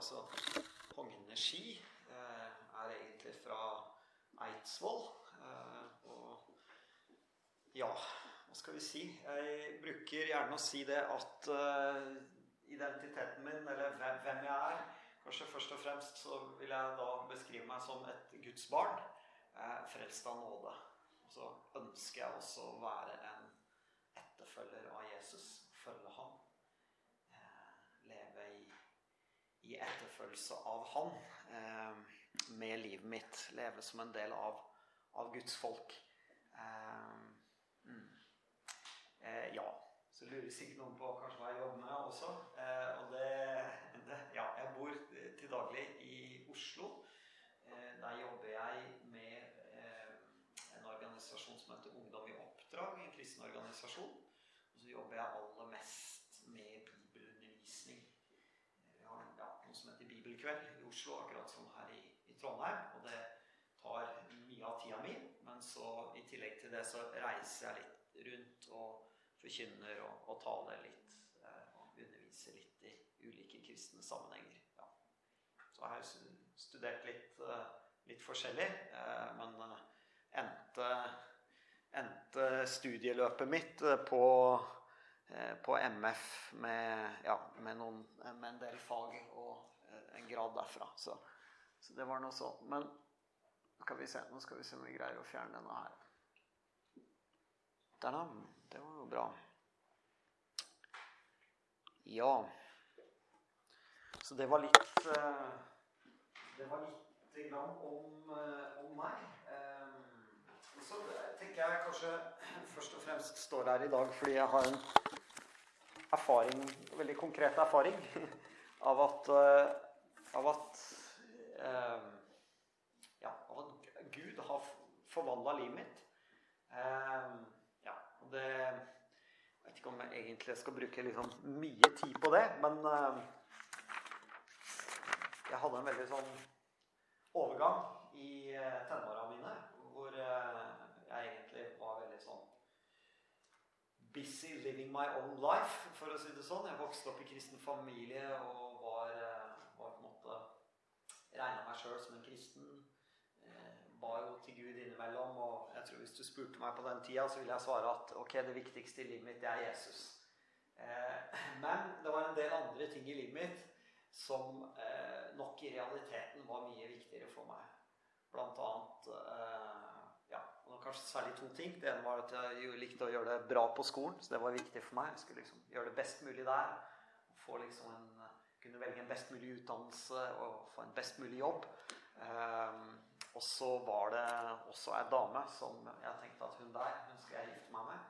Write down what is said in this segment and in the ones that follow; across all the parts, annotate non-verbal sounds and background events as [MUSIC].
altså Hogne ski er egentlig fra Eidsvoll. Og ja, hva skal vi si? Jeg bruker gjerne å si det at identiteten min, eller hvem jeg er Kanskje først og fremst så vil jeg da beskrive meg som et Guds barn. Frelst av nåde. Og så ønsker jeg også å være en etterfølger av Jesus. Følge ham. Leve i, i etterfølgelse av han med livet mitt. Leve som en del av, av Guds folk. Mm. ja. Så lurer sikkert noen på kanskje hva jeg jobber med også. og det, det Ja, jeg bor til daglig i Oslo. der jobber jeg med en organisasjon som heter Ungdom i oppdrag, en kristen organisasjon. Og så jobber jeg aller mest med bibelundervisning. Vi har ja, noe Bibelkveld i Oslo, akkurat som her i, i, Trondheim. Og det tar mye av tida mi. Men så i tillegg til det så reiser jeg litt rundt og forkynner og, og taler litt. Eh, og underviser litt i ulike kristne sammenhenger. Ja. Så jeg har studert litt, eh, litt forskjellig. Eh, men endte, endte studieløpet mitt på, på MF med, ja, med, noen, med, en del fag og en grad derfra. Så, så det var noe sånn. Men skal se, nå skal vi se om vi greier å fjerne denne her. Der, da. Det var jo bra. Ja. Så det var litt Det var litt grann om, om meg så tenker jeg kanskje først og fremst står her i dag fordi jeg har en erfaring, veldig konkret erfaring [LAUGHS] av at, av at eh, Ja, av at Gud har forvandla livet mitt. Eh, ja, og det Jeg vet ikke om jeg egentlig skal bruke liksom mye tid på det, men jeg hadde en veldig sånn overgang i tenåra mine hvor jeg egentlig var veldig sånn busy living my own life, for å si det sånn. Jeg vokste opp i kristen familie og var, var på en måte regna meg sjøl som en kristen. Ba jo til Gud innimellom, og jeg tror hvis du spurte meg på den tida, så ville jeg svare at ok, det viktigste i livet mitt, det er Jesus. [CLEARS THROAT] Men det var en del andre ting i livet mitt som nok i realiteten var mye viktigere for meg. Blant annet ja, og kanskje særlig to ting. Det ene var at jeg likte å gjøre det bra på skolen. Så det var viktig for meg. Jeg skulle liksom gjøre det best mulig der. Få liksom en, kunne velge en best mulig utdannelse og få en best mulig jobb. Um, og så var det også ei dame som jeg tenkte at hun der hun skal jeg gifte meg med.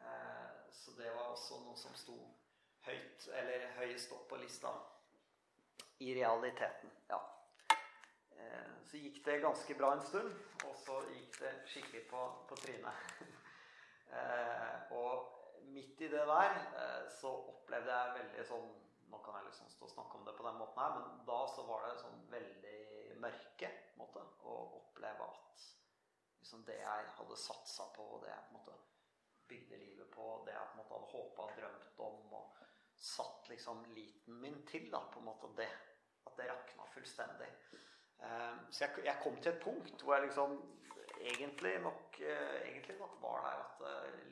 Uh, så det var også noe som sto høyt, eller høyest opp på lista. I realiteten. Ja. Uh, så gikk det ganske bra en stund, og så gikk det skikkelig på, på trynet. [LAUGHS] og midt i det der eh, så opplevde jeg veldig sånn Nå kan jeg liksom stå og snakke om det på den måten her, men da så var det sånn veldig mørke måte å oppleve at liksom det jeg hadde satsa på, og det jeg på en måte bygde livet på, det jeg på en måte hadde håpa og drømt om, og satt liksom liten min til, da, på en måte det. At det rakna fullstendig. Så jeg, jeg, kom til et punkt hvor jeg liksom egentlig nok, egentlig nok var der at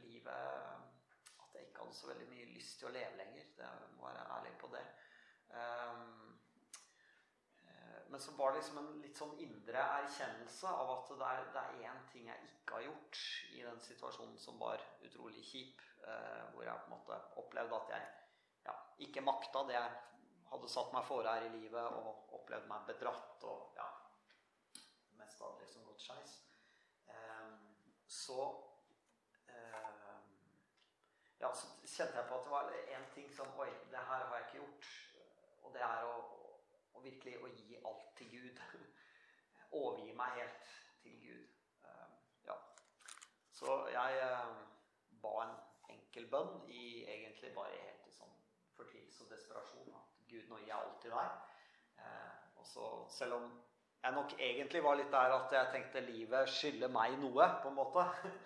livet At jeg hadde så veldig mye lyst til å leve lenger. Det må være ærlig på det. Men så var det liksom en litt sånn indre erkjennelse av at det er, det er én ting jeg ikke har gjort i den situasjonen som var utrolig kjip. Hvor jeg på en måte opplevde at jeg ja, ikke makta det jeg hadde satt meg fore her i livet og opplevde meg bedratt og ja Det meste hadde liksom gått skeis. Um, så um, Ja, så kjente jeg på at det var én ting som Oi, det her har jeg ikke gjort. Og det er å, å virkelig å gi alt til Gud. [LAUGHS] Overgi meg helt til Gud. Um, ja. Så jeg ba en enkel bønn i egentlig bare helt i sånn fortvilelse og desperasjon. At Gud, nå gir jeg alt til deg. Eh, og så, selv om jeg nok egentlig var litt der at jeg tenkte livet skylder meg noe, på en måte. [LAUGHS]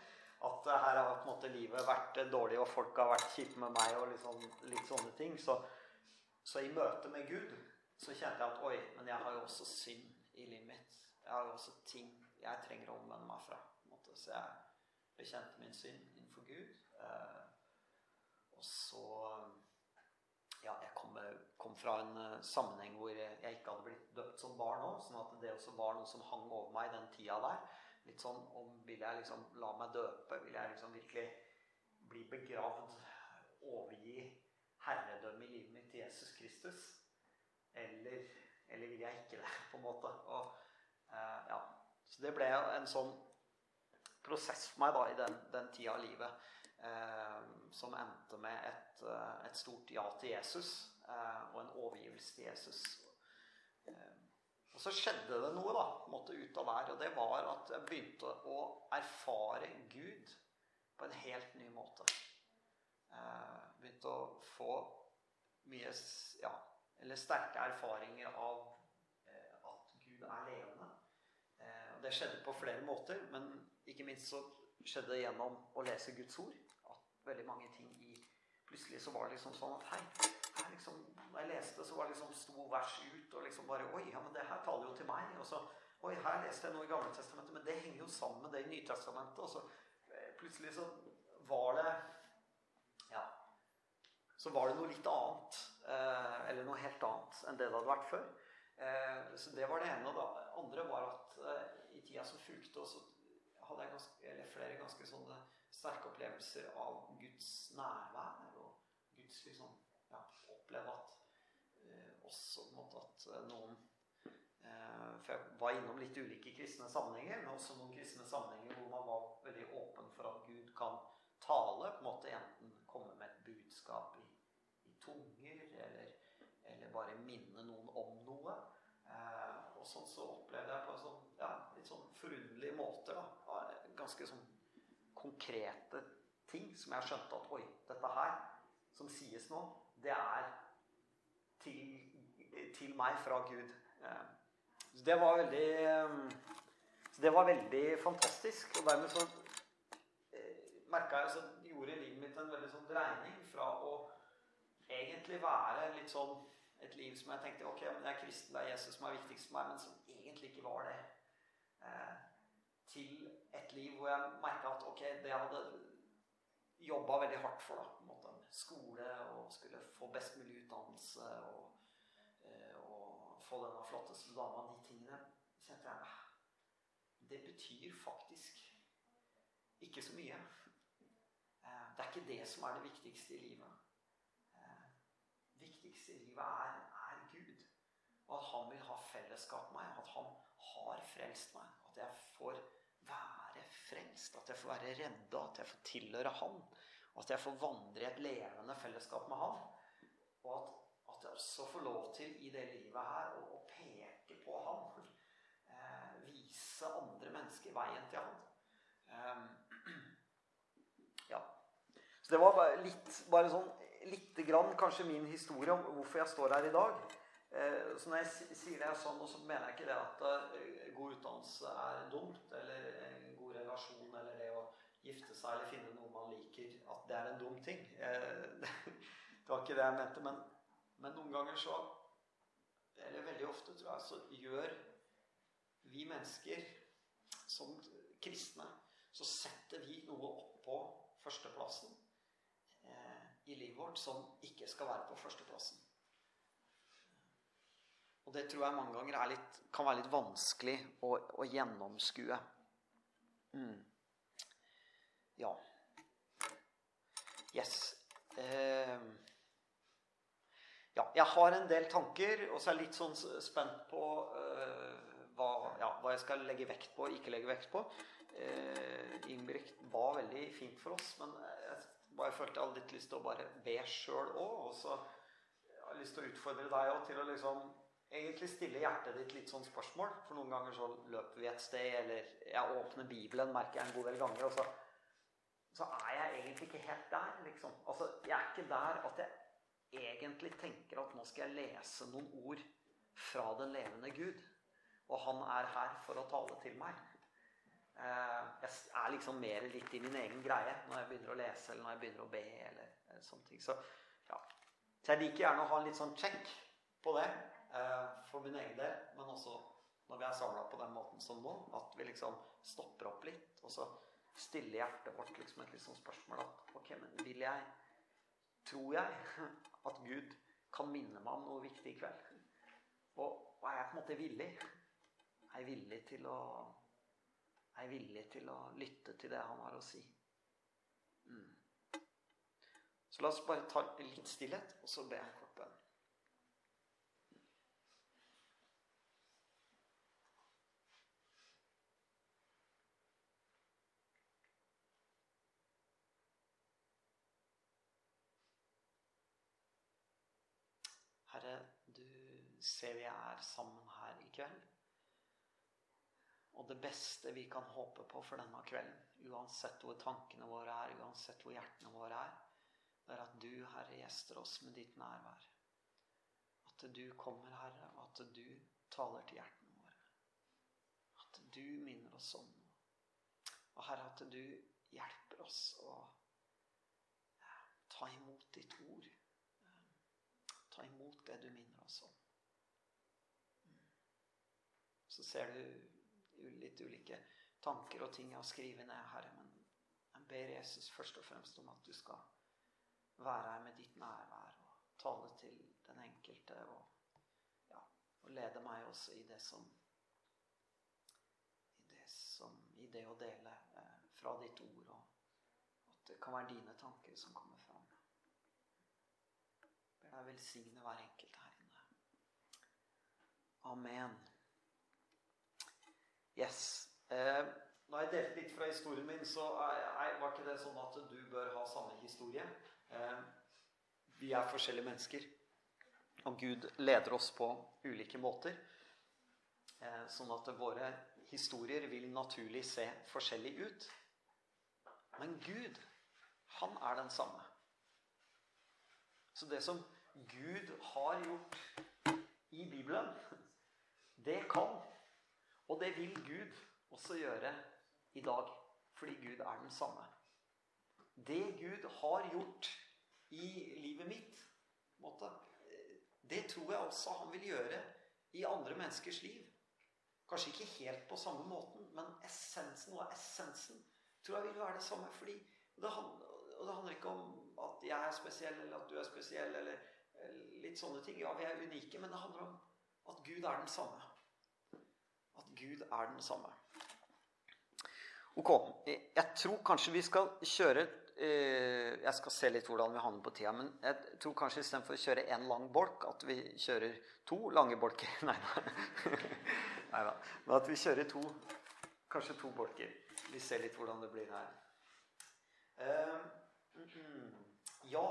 At her har på en måte livet vært dårlig, og folk har vært kjipe med meg, og liksom, litt sånne ting. Så, så, i møte med Gud så kjente jeg at oi, men jeg har jo også synd i livet mitt. Jeg har jo også ting jeg trenger å omvende meg fra. Så jeg bekjente min synd innenfor Gud. Eh, og så Ja, jeg kom, kom fra en sammenheng hvor jeg ikke hadde blitt døpt som barn òg. Sånn at det også var noe som hang over meg den tida der. Litt sånn om Vil jeg liksom la meg døpe? Vil jeg liksom virkelig bli begravd? Overgi herredømme i livet mitt til Jesus Kristus? Eller, eller vil jeg ikke det, på en måte? Og, eh, ja. Så det ble en sånn prosess for meg da i den, den tida av livet eh, som endte med et, eh, et, stort ja til Jesus eh, og en overgivelse til Jesus. Eh, og så skjedde det noe da, måtte ut av der, og det var at jeg begynte å erfare Gud på en helt ny måte. Eh, begynte å få mye ja, eller sterke erfaringer av eh, at Gud er levende. og det skjedde på flere måter, men ikke minst så skjedde det gjennom å lese Guds ord. At veldig mange ting i Plutselig så var det liksom sånn at hei, liksom, Når jeg leste, så var det liksom sto vers ut, og liksom bare Oi, ja, men det her taler jo til meg. Og så Oi, her leste jeg noe i Gammeltestamentet men det henger jo sammen med det i Nytestamentet. Og så eh, plutselig så var det Ja. Så var det noe litt annet. Eh, eller noe helt annet enn det det hadde vært før. Eh, så det var det ene. Og det andre var at eh, i tida som fulgte, så hadde jeg ganske, flere ganske sånne sterke opplevelser av Guds nærvær. Og Guds liksom Oppleve at eh, også måte at eh, noen eh, For jeg var innom litt ulike kristne sammenhenger, men også noen kristne sammenhenger hvor man var veldig åpen for at Gud kan tale. på en måte Enten komme med et budskap i, i tunger, eller, eller, bare minne noen om noe. Og sånn så opplevde jeg på en sånn, ja, litt sånn forunderlig måte da, ganske sånn konkrete ting som jeg skjønte at Oi, dette her som sies nå, det er til, til meg fra Gud. Eh, så det var veldig så Det var veldig fantastisk. Og dermed så eh, merka jeg så gjorde livet mitt en veldig sånn dreining fra å egentlig være litt sånn et liv som jeg tenkte ok, men jeg er kristen, det er Jesus som er viktigst for meg, men som egentlig ikke var det. Eh, til et liv hvor jeg merka at ok, det jeg hadde jobba veldig hardt for, da, skole og skulle få best mulig utdannelse og, eh, og få denne flotteste dama, de tingene kjente jeg ah, Det betyr faktisk ikke så mye. Eh, det er ikke det som er det viktigste i livet. Eh, det viktigste i livet er, er Gud. Og at han vil ha fellesskap med meg. At han har frelst meg. At jeg får være frelst. At jeg får være redda. At jeg får tilhøre Han. At jeg får vandre i et levende fellesskap med Han. Og at, at jeg også får lov til i det livet her å, å peke på Han. Eh, vise andre mennesker veien til Han. Eh, [CLEARS THROAT] ja. Så det var bare litt, bare sånn lite grann kanskje min historie om hvorfor jeg står her i dag. Eh, så når jeg sier det sånn, så mener jeg ikke det at eh, god utdannelse er dumt, eller en god relasjon, eller gifte seg eller finne noe man liker, at det er en dum ting. Eh, [LAUGHS] det var ikke det jeg mente. Men, men noen ganger så Eller veldig ofte, tror jeg, så gjør vi mennesker som kristne Så setter vi noe oppå førsteplassen i livet vårt som ikke skal være på førsteplassen. Og det tror jeg mange ganger litt, kan være litt vanskelig å, å gjennomskue. Mm. Ja. Yes. Eh. Ja, jeg har en del tanker, og så er jeg litt sånn spent på uh, hva, ja, hva, jeg skal legge vekt på og ikke legge vekt på. Uh, Ingebrigt ba veldig fint for oss, men jeg bare følte jeg hadde litt lyst til å bare be sjøl òg. Og så har jeg lyst til å utfordre deg òg til å liksom egentlig stille hjertet ditt litt sånn spørsmål. For noen ganger så løper vi et sted, eller jeg åpner Bibelen, merker jeg en god del ganger, og så, så er jeg egentlig ikke helt der, liksom. Altså, jeg er ikke der at jeg egentlig tenker at nå skal jeg lese noen ord fra den levende Gud. Og han er her for å tale til meg. Eh, jeg er liksom mer litt i min egen greie når jeg begynner å lese, eller når jeg begynner å be, eller, eller sånne ting. Så, ja. så jeg liker gjerne å ha en litt sånn check på det. eh, for min egen del, men også når vi er samla på den måten som nå, at vi liksom stopper opp litt, og så stiller hjertet vårt liksom et liksom spørsmål at ok, men vil jeg Tror jeg [LAUGHS] at Gud kan minne meg om noe viktig i kveld? Og, og er jeg på en måte villig? Er jeg villig til å er jeg villig til å lytte til det han har å si? Mm. Så la oss bare ta litt stillhet, og så be en kort bønn. Herre, du ser vi er sammen her i kveld. Og det beste vi kan håpe på for denne kvelden, uansett hvor tankene våre er, uansett hvor hjertene våre er, det er at du, Herre, gjester oss med ditt nærvær. At du kommer, Herre, og at du taler til hjertene våre. At du minner oss om noe. Og Herre, at du hjelper oss å ta imot ditt ord. Ta imot det du minner oss om. Så ser du litt ulike tanker og ting å skrive ned, Herre. Men jeg ber Jesus først og fremst om at du skal være her med ditt nærvær og tale til den enkelte. Og, ja, og lede meg også i det som i det, som, i det å dele eh, fra ditt ord. Og at det kan være dine tanker som kommer fram. Ber deg velsigne hver enkelt her inne. Amen. Yes. Eh, når jeg delte litt fra historien min, så er, er, var ikke det sånn at du bør ha samme historie. Eh, vi er forskjellige mennesker, og Gud leder oss på ulike måter. Eh, sånn at våre historier vil naturlig se forskjellig ut. Men Gud, han er den samme. Så det som Gud har gjort i Bibelen, det kan og det vil Gud også gjøre i dag, fordi Gud er den samme. Det Gud har gjort i livet mitt, måte, det tror jeg også han vil gjøre i andre menneskers liv. Kanskje ikke helt på samme måten, men essensen og essensen tror jeg vil være det samme. fordi det handler, og det handler ikke om at jeg er spesiell, eller at du er spesiell, eller, litt sånne ting. Ja, vi er unike, men det handler om at Gud er den samme. Gud er den samme. Ok. Jeg tror kanskje vi skal kjøre eh, Jeg skal se litt hvordan vi handler på tida. Men jeg tror kanskje istedenfor å kjøre én lang bolk, at vi kjører to lange bolker. [LAUGHS] Nei da. Men at vi kjører to Kanskje to bolker. Vi ser litt hvordan det blir her. Uh, ja.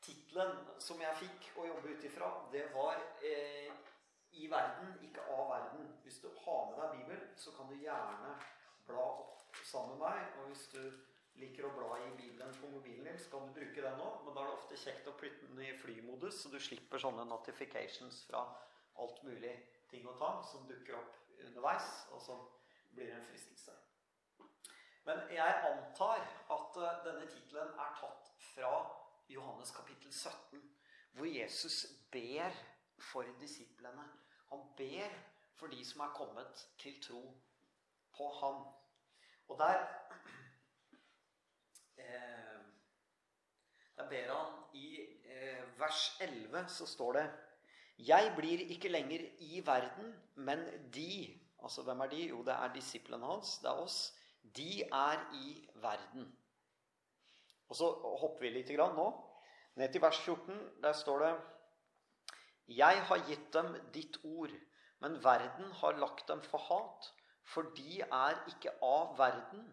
Tittelen som jeg fikk å jobbe ut ifra, det var eh, i verden, ikke av verden. Hvis du har med deg Bibelen, så kan du gjerne bla opp sammen med meg. Og hvis du liker å bla i Bibelen på mobilen din, så kan du bruke den òg. Men da er det ofte kjekt å putte den i flymodus, så du slipper sånne notifications fra alt mulig ting og tang som dukker opp underveis, og så blir en fristelse. Men jeg antar at eh, denne tittelen er tatt fra Johannes kapittel 17, hvor Jesus ber for disiplene han ber for de som er kommet til tro på ham. Og der [CLEARS THROAT] eh, Der ber han i eh, vers 11 så står det Jeg blir ikke lenger i verden, men de Altså hvem er de? Jo, det er disiplene hans. Det er oss. De er i verden. Og så hopper vi litt grann nå. Ned til vers 14. Der står det jeg har gitt dem ditt ord, men verden har lagt dem for hat, for de er ikke av verden,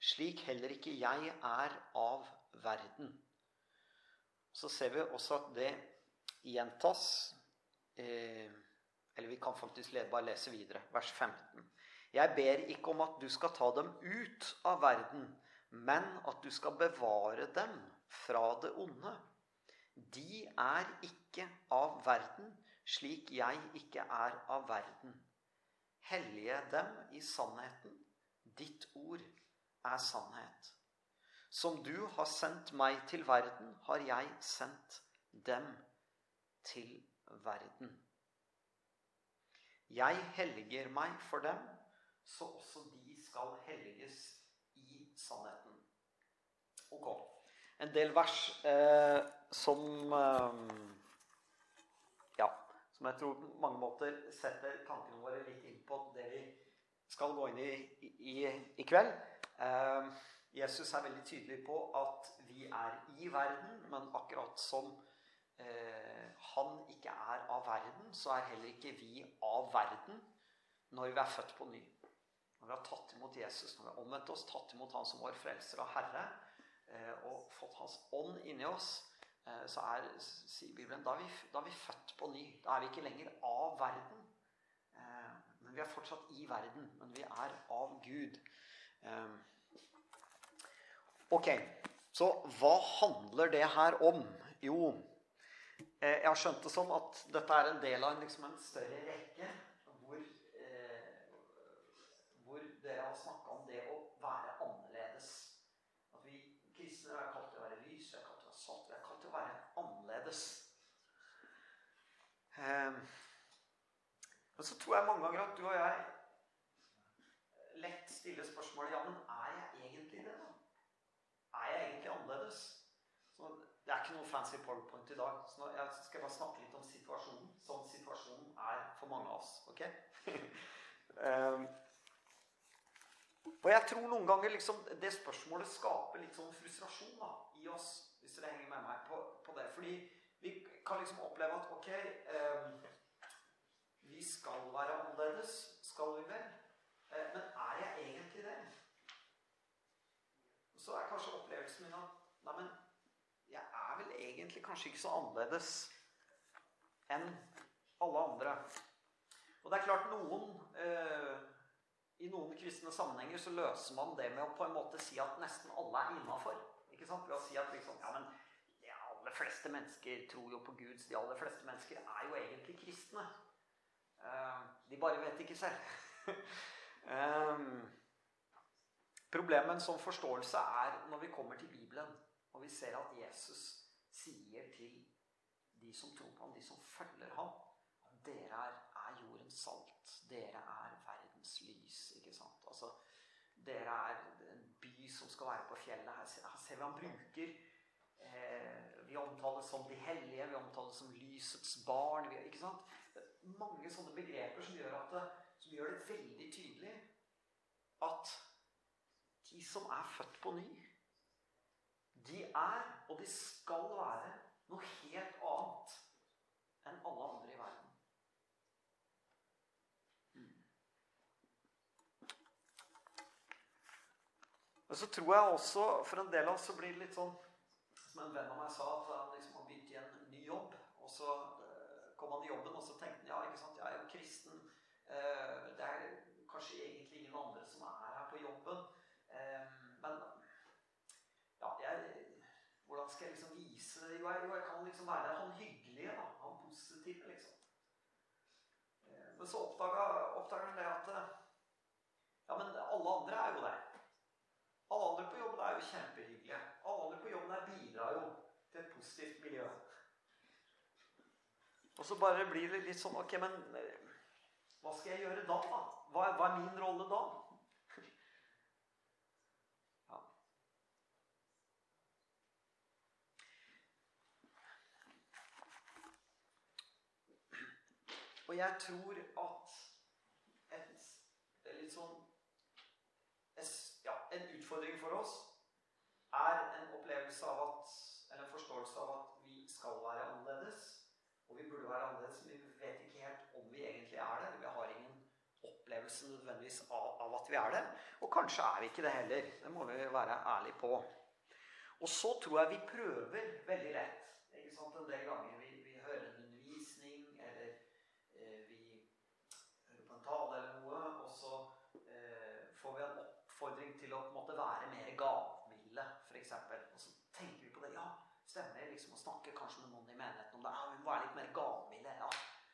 slik heller ikke jeg er av verden. Så ser vi også at det gjentas eh, Eller vi kan faktisk bare lese videre. Vers 15. Jeg ber ikke om at du skal ta dem ut av verden, men at du skal bevare dem fra det onde. De er ikke av verden, slik jeg ikke er av verden. Hellige dem i sannheten. Ditt ord er sannhet. Som du har sendt meg til verden, har jeg sendt dem til verden. Jeg helliger meg for dem, så også de skal helliges i sannheten. Ok. En del vers eh, som eh, Ja, som jeg tror på mange måter setter tankene våre litt inn på det vi skal gå inn i i, i kveld. Eh, Jesus er veldig tydelig på at vi er i verden, men akkurat som eh, han ikke er av verden, så er heller ikke vi av verden når vi er født på ny. Når vi har tatt imot Jesus, når vi har omvendt oss, tatt imot Han som vår frelser og Herre, og fått Hans ånd inni oss, eh, så er, sier Bibelen, da er, vi, da er vi født på ny. Da er vi ikke lenger av verden. Eh, men vi er fortsatt i verden. Men vi er av Gud. Eh, Ok, så hva handler det her om? Jo, eh, jeg har skjønt det som at dette er en del av liksom en større rekke hvor, eh, hvor dere har snakka om det å være annerledes. At vi kristne er kalt til å være lys, vi er kalt til å være salt, vi er kalt til å være annerledes. Eh, men så tror jeg mange ganger at du og jeg lett stiller spørsmålet ja, men er jeg egentlig det, da? Er jeg egentlig annerledes? Så det er ikke noe fancy powerpoint i dag. Så jeg skal bare snakke litt om situasjonen. Sånn situasjonen er for mange av oss. ok? um, [LAUGHS] og jeg tror noen ganger liksom, det spørsmålet skaper litt sånn frustrasjon da, i oss. Hvis det henger med meg på, på, det. Fordi vi kan liksom oppleve at ok eh, Vi skal være annerledes, skal vi vel? Eh, men er jeg egentlig det? så er kanskje opplevelsen min at Nei, men jeg er vel egentlig kanskje ikke så annerledes enn alle andre. Og det er klart noen eh, I noen kristne sammenhenger så løser man det med å på en måte si at nesten alle er innafor. Ved å si at liksom, ja, men de aller fleste mennesker tror jo på Gud. Så de aller fleste mennesker er jo egentlig kristne. Eh, de bare vet ikke selv. um, [LAUGHS] Problemet med en sånn forståelse er når vi kommer til Bibelen og vi ser at Jesus sier til de som tror på ham, de som følger ham, at dere er, er jordens salt. Dere er verdens lys. ikke sant? Altså, dere er som skal være på fjellet. Her, ser vi han bruker eh, Vi omtales som de hellige, vi omtales som lysets barn. Ikke sant? Mange sånne begreper som gjør, det, som gjør det veldig tydelig at de som er født på ny, de er, og de skal være, noe helt annet enn alle andre i verden. Mm. Og så tror jeg også, for en del av oss så blir det litt sånn Som en venn av meg sa, at han liksom begynt i en ny jobb. Og så eh, kom han i jobben, og så tenkte han ja, ikke sant, jeg er jo kristen. Eh, det er kanskje egentlig ingen andre som er her på jobben. Men ja, jeg, hvordan skal jeg liksom vise Jo, jeg, jeg kan liksom være han hyggelige, da. Han positive, liksom. Eh, men så oppdager han det at eh, Ja, men alle andre er jo det. Alle på jobben er jo kjempehyggelige. Alle på jobben her bidrar jo til et positivt miljø. Og så bare blir det litt sånn Ok, men eh, hva skal jeg gjøre da? da? Hva, hva er min rolle da? [LAUGHS] Og jeg tror at et, litt sånn ja, En utfordring for oss er en opplevelse av at Eller en forståelse av at vi skal være annerledes. Og vi burde være annerledes, men vi vet ikke helt om vi egentlig er det. Vi har ingen opplevelse nødvendigvis av, av at vi er det. Og kanskje er vi ikke det heller. Det må vi være ærlige på. Og så tror jeg vi prøver veldig lett. Ikke sant? En del ganger vi hører en undervisning eller vi hører på en tale eller noe, og så eh, får vi en oppfordring til å på en måte være mer gavmilde, f.eks. Og så tenker vi på det. Ja, stemmer det liksom å snakke kanskje med noen i menigheten om det? Ja, vi må være litt mer gavmilde. Ja,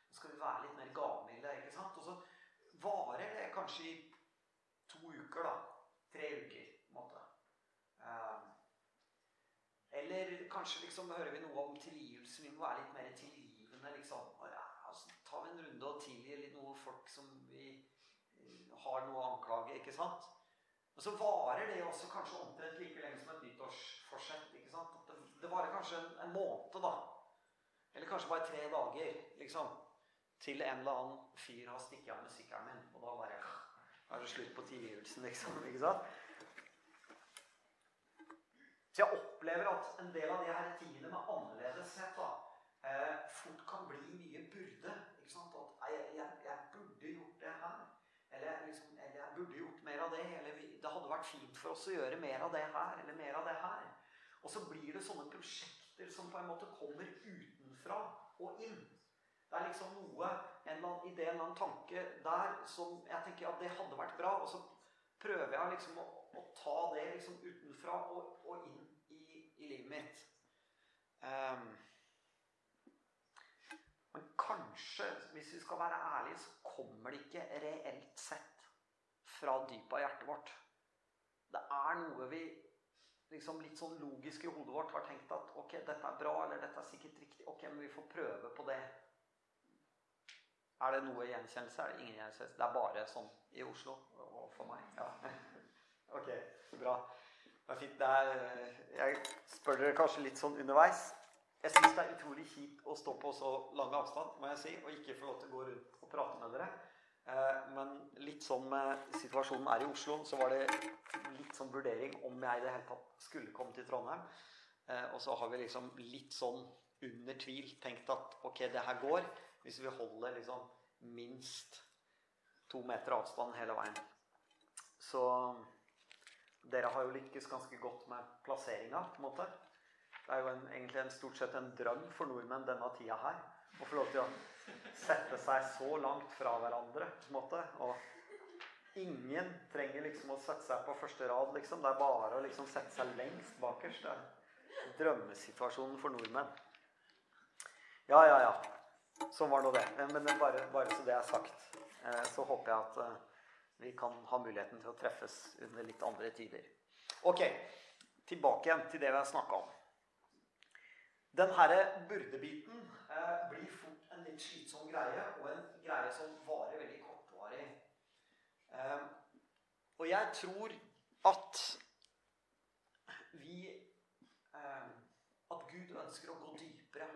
nå skal vi være litt mer gavmilde, ikke sant? Og så varer det kanskje i to uker, da. Tre uker, på en måte. Um, eller kanskje liksom hører vi noe om tilgivelse. Vi må være litt mer tilgivende, liksom. Og ja, altså, tar vi en runde og tilgir litt noen folk som vi har noe å anklage, ikke sant? Og så varer det også kanskje omtrent like lenge som et nyttårsforsett. ikke sant? Det, det varer kanskje en, en, måned, da. Eller kanskje bare tre dager, liksom. Til en eller annen fyr har stukket av med sykkelen min. Og da bare er det slutt på tilgivelsen, liksom. ikke sant? Så jeg opplever at en del av de her tingene med annerledeshet da, eh, fort kan bli mye burde. ikke sant? At jeg, jeg, jeg burde gjort det her. Eller, liksom, eller, jeg burde gjort mer av det. Eller det hadde vært fint for oss å gjøre mer av det her. Eller mer av det her. Og så blir det sånne prosjekter som på en måte kommer utenfra og inn. Det er liksom noe, en eller annen idé, en eller annen tanke der som jeg tenker at det hadde vært bra. Og så prøver jeg liksom å, å ta det liksom utenfra og, og inn i, i, livet mitt. Um, men kanskje, hvis vi skal være ærlige, så kommer det ikke reelt sett fra dypet av hjertet vårt. Er noe vi liksom litt sånn logisk i hodet vårt har tenkt at ok, dette er bra, eller dette er sikkert riktig. Ok, men vi får prøve på det. Er det noe gjenkjennelse? Er det ingen gjenkjennelse? Det er bare sånn i Oslo og for meg. Ja. [LAUGHS] Ok, bra. Det er fint. Det er, jeg spør dere kanskje litt sånn underveis. Jeg syns det er utrolig kjipt å stå på så lang avstand må jeg si, og ikke få lov til å gå rundt og prate med dere. Eh, men litt sånn med situasjonen er i Oslo, så var det litt sånn vurdering om jeg i det hele tatt skulle komme til Trondheim. Eh, og så har vi liksom litt sånn under tvil tenkt at ok, det her går hvis vi holder liksom minst to meter avstand hele veien. Så dere har jo lykkes ganske godt med plasseringa, på en måte. Det er jo en, egentlig en, stort sett en drøm for nordmenn denne tida her. Å få lov til å sette seg så langt fra hverandre, på en måte. Og ingen trenger liksom å sette seg på første rad, liksom. Det er bare å liksom sette seg lengst bakerst. Det er drømmesituasjonen for nordmenn. Ja, ja, ja. Sånn var nå det. Men bare, bare, så det er sagt, eh, så håper jeg at eh, vi kan ha muligheten til å treffes under litt andre tider. Ok, tilbake igjen til det vi har snakka om. Den herre burdebiten eh, blir fort en litt slitsom greie, og en greie som varer veldig kortvarig. Eh, og jeg tror at vi eh, At Gud ønsker å gå dypere.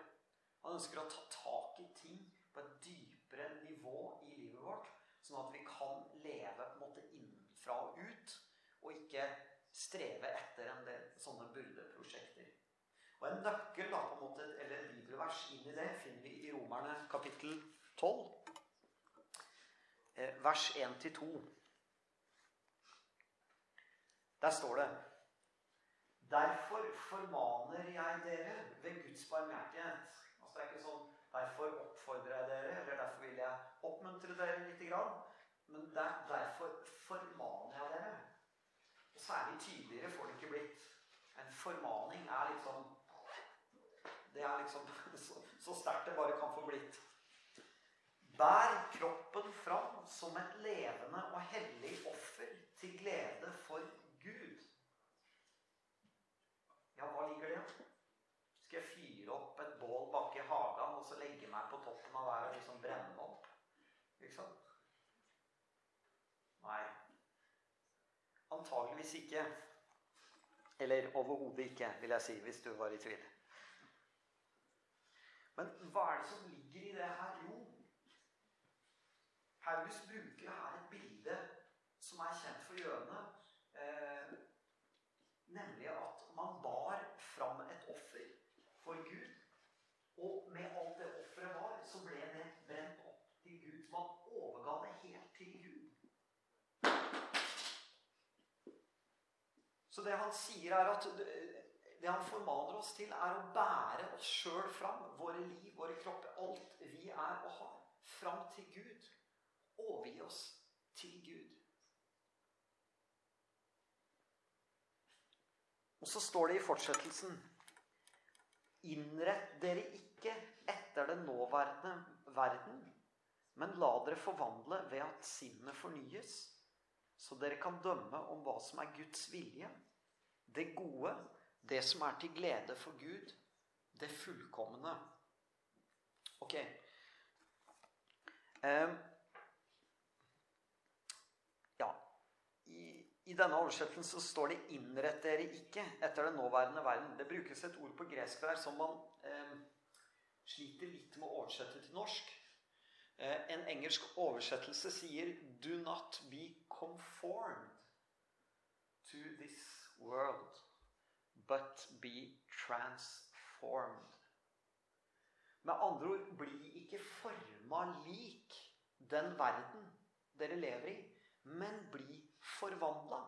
Han ønsker å ta tak i ting på et dypere nivå i livet vårt, sånn at vi kan leve på en måte innenfra og ut, og ikke streve etter en del sånne byrdeprosjekter. Og En nøkkel da, på en måte, eller en bibelvers inn i det finner vi i Romerne kapittel 12, eh, vers 1-2. Der står det Derfor formaner jeg dere ved Guds barmhjertighet. Altså det er ikke sånn Derfor oppfordrer jeg dere, eller derfor vil jeg oppmuntre dere litt. Men der, derfor formaner jeg dere. Og særlig tydeligere får det ikke blitt. En formaning er liksom Det er liksom [LAUGHS] så, så sterkt det bare kan få blitt. Bær kroppen fram som et levende og hellig offer til glede for Gud. Ja, hva ligger det? Skal jeg fyre opp et bål bak i hagen og så legge meg på toppen av der og liksom brenne opp? Ikke sant? Nei. Antageligvis ikke. Eller overhodet ikke, vil jeg si, hvis du var i tvil. Men hva er det som ligger i det her? Jo, Paulus bruker her et bilde som er kjent for jødene. Eh, nemlig at man bar fram et offer for Gud. Og med alt det offeret var, så ble det brent opp til Gud. Man overga det helt til Gud. Så det han sier, er at det han formaner oss til, er å bære oss sjøl fram. Våre liv, våre kropper, alt vi er og har. Fram til Gud. Overgi oss til Gud. Og så står det i fortsettelsen Innrett dere ikke etter den nåværende verden, men la dere forvandle ved at sinnet fornyes så dere kan dømme om hva som er Guds vilje, det gode, det som er til glede for Gud, det fullkomne. Ok. Um, denne oversettelsen så står det 'innrett dere ikke etter den nåværende verden'. Det brukes et ord på gresk der som man um, sliter litt med å oversette til norsk. Uh, en engelsk oversettelse sier 'do not be conformed to this world, but be transformed'. Med andre ord bli ikke forma lik den verden dere lever i, men bli forvandla.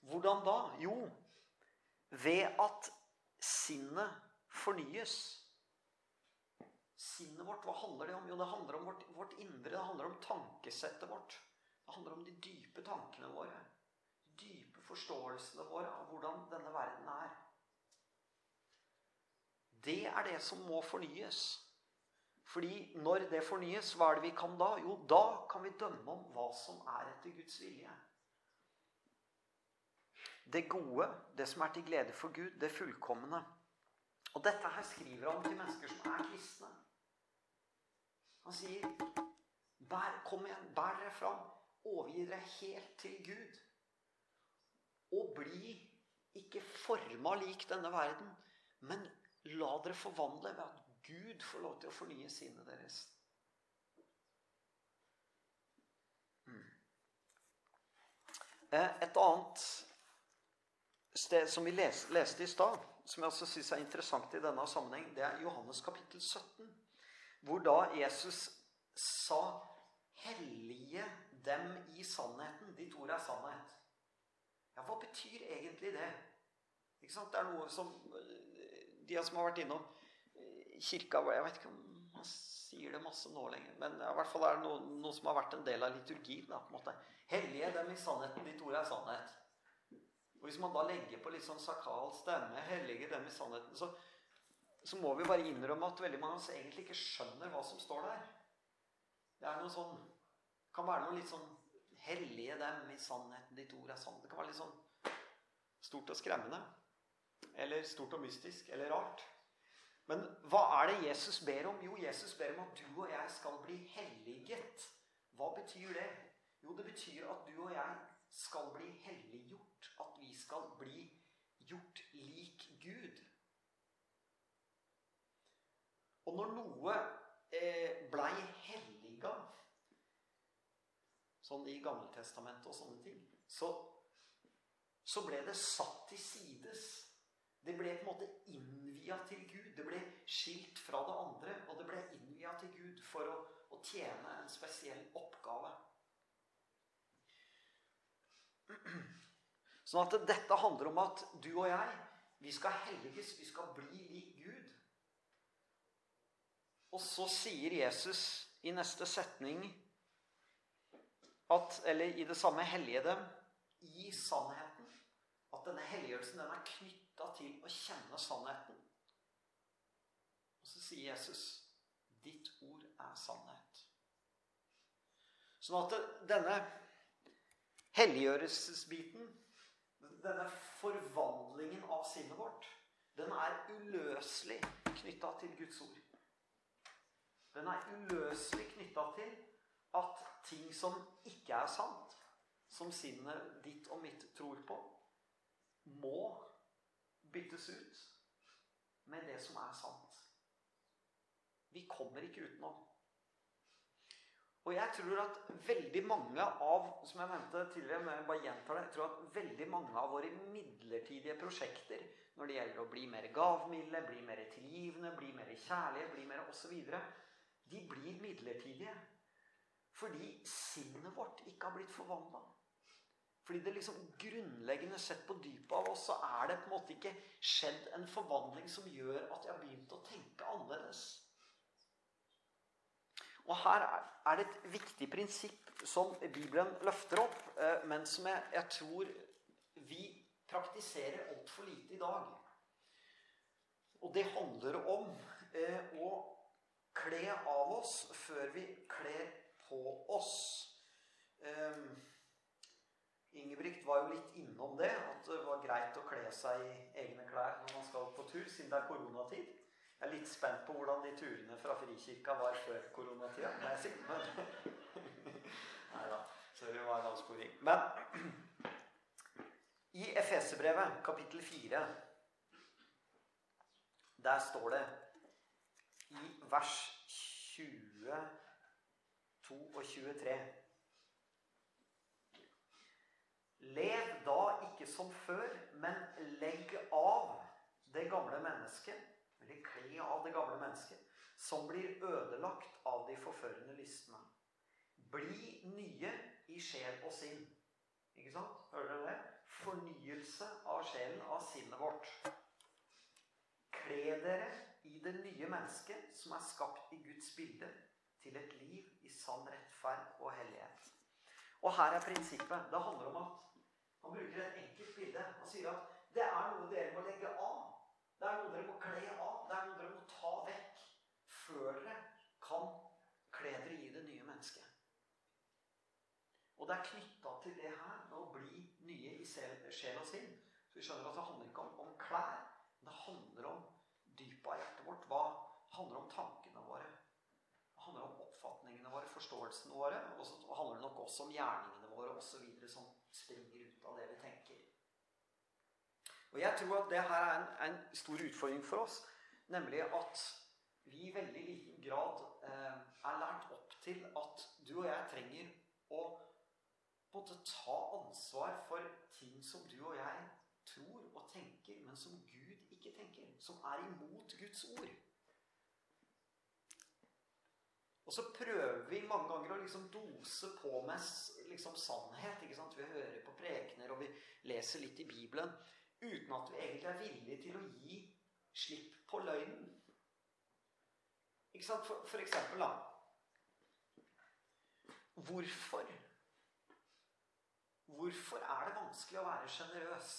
Hvordan da? Jo, ved at sinnet fornyes. Sinnet vårt, hva handler det om? Jo, det handler om vårt, vårt indre. Det handler om tankesettet vårt. Det handler om de dype tankene våre. De dype forståelsene våre av hvordan denne verden er. Det er det som må fornyes. Fordi når det fornyes, hva er det vi kan da? Jo, da kan vi dømme om hva som er etter Guds vilje. Det gode, det som er til glede for Gud, det fullkomne. Og dette her skriver han til mennesker som er kristne. Han sier, bær, 'Kom igjen, bær dere fram. Overgi dere helt til Gud.' Bli ikke forma lik denne verden, men la dere forvandle ved at Gud får lov til å fornye sinnet deres. Mm. Eh, et annet sted som vi leste i stad, som jeg også syns er interessant i denne sammenheng, det er Johannes kapittel 17. Hvor da Jesus sa 'hellige dem i sannheten'. Ditt ord er sannhet. Ja, hva betyr egentlig det? Ikke sant? Det er noe som de som har vært innom kirka Jeg vet ikke om man sier det masse nå lenger, men i hvert fall er det noe, noe som har vært en del av liturgien. Da, på en måte. Hellige dem i sannheten. Ditt ord er sannhet. Og Hvis man da legger på litt sånn sakral stemme, hellige dem i sannheten, så, så må vi bare innrømme at veldig mange av oss egentlig ikke skjønner hva som står der. Det er noe sånn kan være noe litt sånn Hellige dem i sannheten, ditt ord er sant. Det kan være litt sånn stort og skremmende. Eller stort og mystisk. Eller rart. Men hva er det Jesus ber om? Jo, Jesus ber om at du og jeg skal bli helliget. Hva betyr det? Jo, det betyr at du og jeg skal bli helliggjort. At vi skal bli gjort lik Gud. Og når noe eh, blei helliga, sånn i Gammeltestamentet og sånne ting, så, så ble det satt til sides. Det ble på en måte innvia til Gud. Det ble skilt fra det andre, og det ble innvia til Gud for å, å tjene en spesiell oppgave. [CLEARS THROAT] Sånn at dette handler om at du og jeg, vi skal helliges, vi skal bli lik Gud. Og så sier Jesus i neste setning at, eller i det samme hellige dem i sannheten. At denne helliggjørelsen den er knytta til å kjenne sannheten. Og så sier Jesus ditt ord er sannhet. Sånn at denne helliggjørelsesbiten, denne forvandlingen av sinnet vårt, den er uløselig knytta til Guds ord. Den er uløselig knytta til at ting som ikke er sant, som sinnet ditt og mitt tror på, må byttes ut med det som er sant. Vi kommer ikke utenom. Og jeg tror at veldig mange av som jeg nevnte tidligere, men jeg bare gjentar det, jeg tror at veldig mange av våre midlertidige prosjekter når det gjelder å bli mer gavmilde, bli mer tilgivende, bli mer kjærlige, bli mer osv., de blir midlertidige. Fordi sinnet vårt ikke har blitt forvandla. Fordi det liksom grunnleggende sett på dypet av oss, så er det på en måte ikke skjedd en forvandling som gjør at jeg har begynt å tenke annerledes. Og her er det et viktig prinsipp som Bibelen løfter opp, eh, men som jeg, jeg tror vi praktiserer altfor lite i dag. Og det handler om eh, å kle av oss før vi kler på oss. Um, Ingebrigt var jo litt innom det, at det var greit å kle seg i egne klær når man skal på tur, siden det er koronatid. Jeg er litt spent på hvordan de turene fra Frikirka var før koronatida, må jeg si. [LAUGHS] Men Nei da. Sorry, var en avsporing. Men i Efeserbrevet, kapittel 4, der står det i vers 20 22,23. Lev da ikke som før, men legg av det gamle mennesket, eller kle av det gamle mennesket, som blir ødelagt av de forførende lystene. Bli nye i sjel og sinn. Ikke sant? Hører dere det? Fornyelse av sjelen, av sinnet vårt. Kle dere i det nye mennesket som er skapt i Guds bilde, til et liv i sann rettferd og hellighet. Og her er prinsippet. Det handler om at han bruker et enkelt bilde. og sier at det er noe dere må legge av. Det er noe dere må kle av. Det er noe dere må ta vekk før dere kan kle dere i det nye mennesket. Og det er knytta til det her med å bli nye i sjel og sinn. Så vi skjønner at det handler ikke om, om klær. Det handler om dypet av hjertet vårt. Hva handler om tankene våre? Det handler om oppfatningene våre, forståelsene våre. Og så handler det nok også om gjerningene våre osv. som springer ut av det vi tenker. Og jeg tror at det her er en, en stor utfordring for oss. Nemlig at vi i veldig liten grad eh, er lært opp til at du og jeg trenger å måtte ta ansvar for ting som du og jeg tror og tenker, men som Gud ikke tenker. Som er imot Guds ord. Og så prøver vi mange ganger å liksom dose på med liksom sannhet. ikke sant? Vi hører på prekener, og vi leser litt i Bibelen. Uten at vi egentlig er villige til å gi slipp på løgnen. Ikke sant? For, for eksempel, da Hvorfor Hvorfor er det vanskelig å være sjenerøs?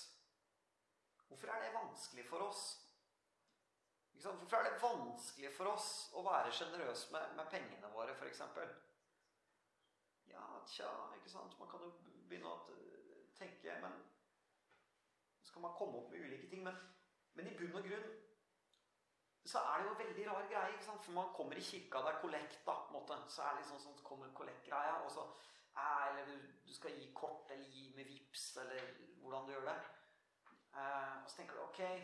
Hvorfor er det vanskelig for oss? Hvorfor er det vanskelig for oss å være sjenerøse med, med, pengene våre, f.eks.? Ja, tja, ikke sant Man kan jo begynne å tenke Men så kan man komme opp med ulike ting. Men, men i bunn og grunn så er det jo en veldig rar greie. ikke sant? For man kommer i kirka, det er kollekt, da. på en måte. Så er det liksom sånn, så kommer kollektgreia, og så eh, Eller du, du, skal gi kort, eller gi med vips, eller hvordan du gjør det. Eh, og så tenker du ok eh,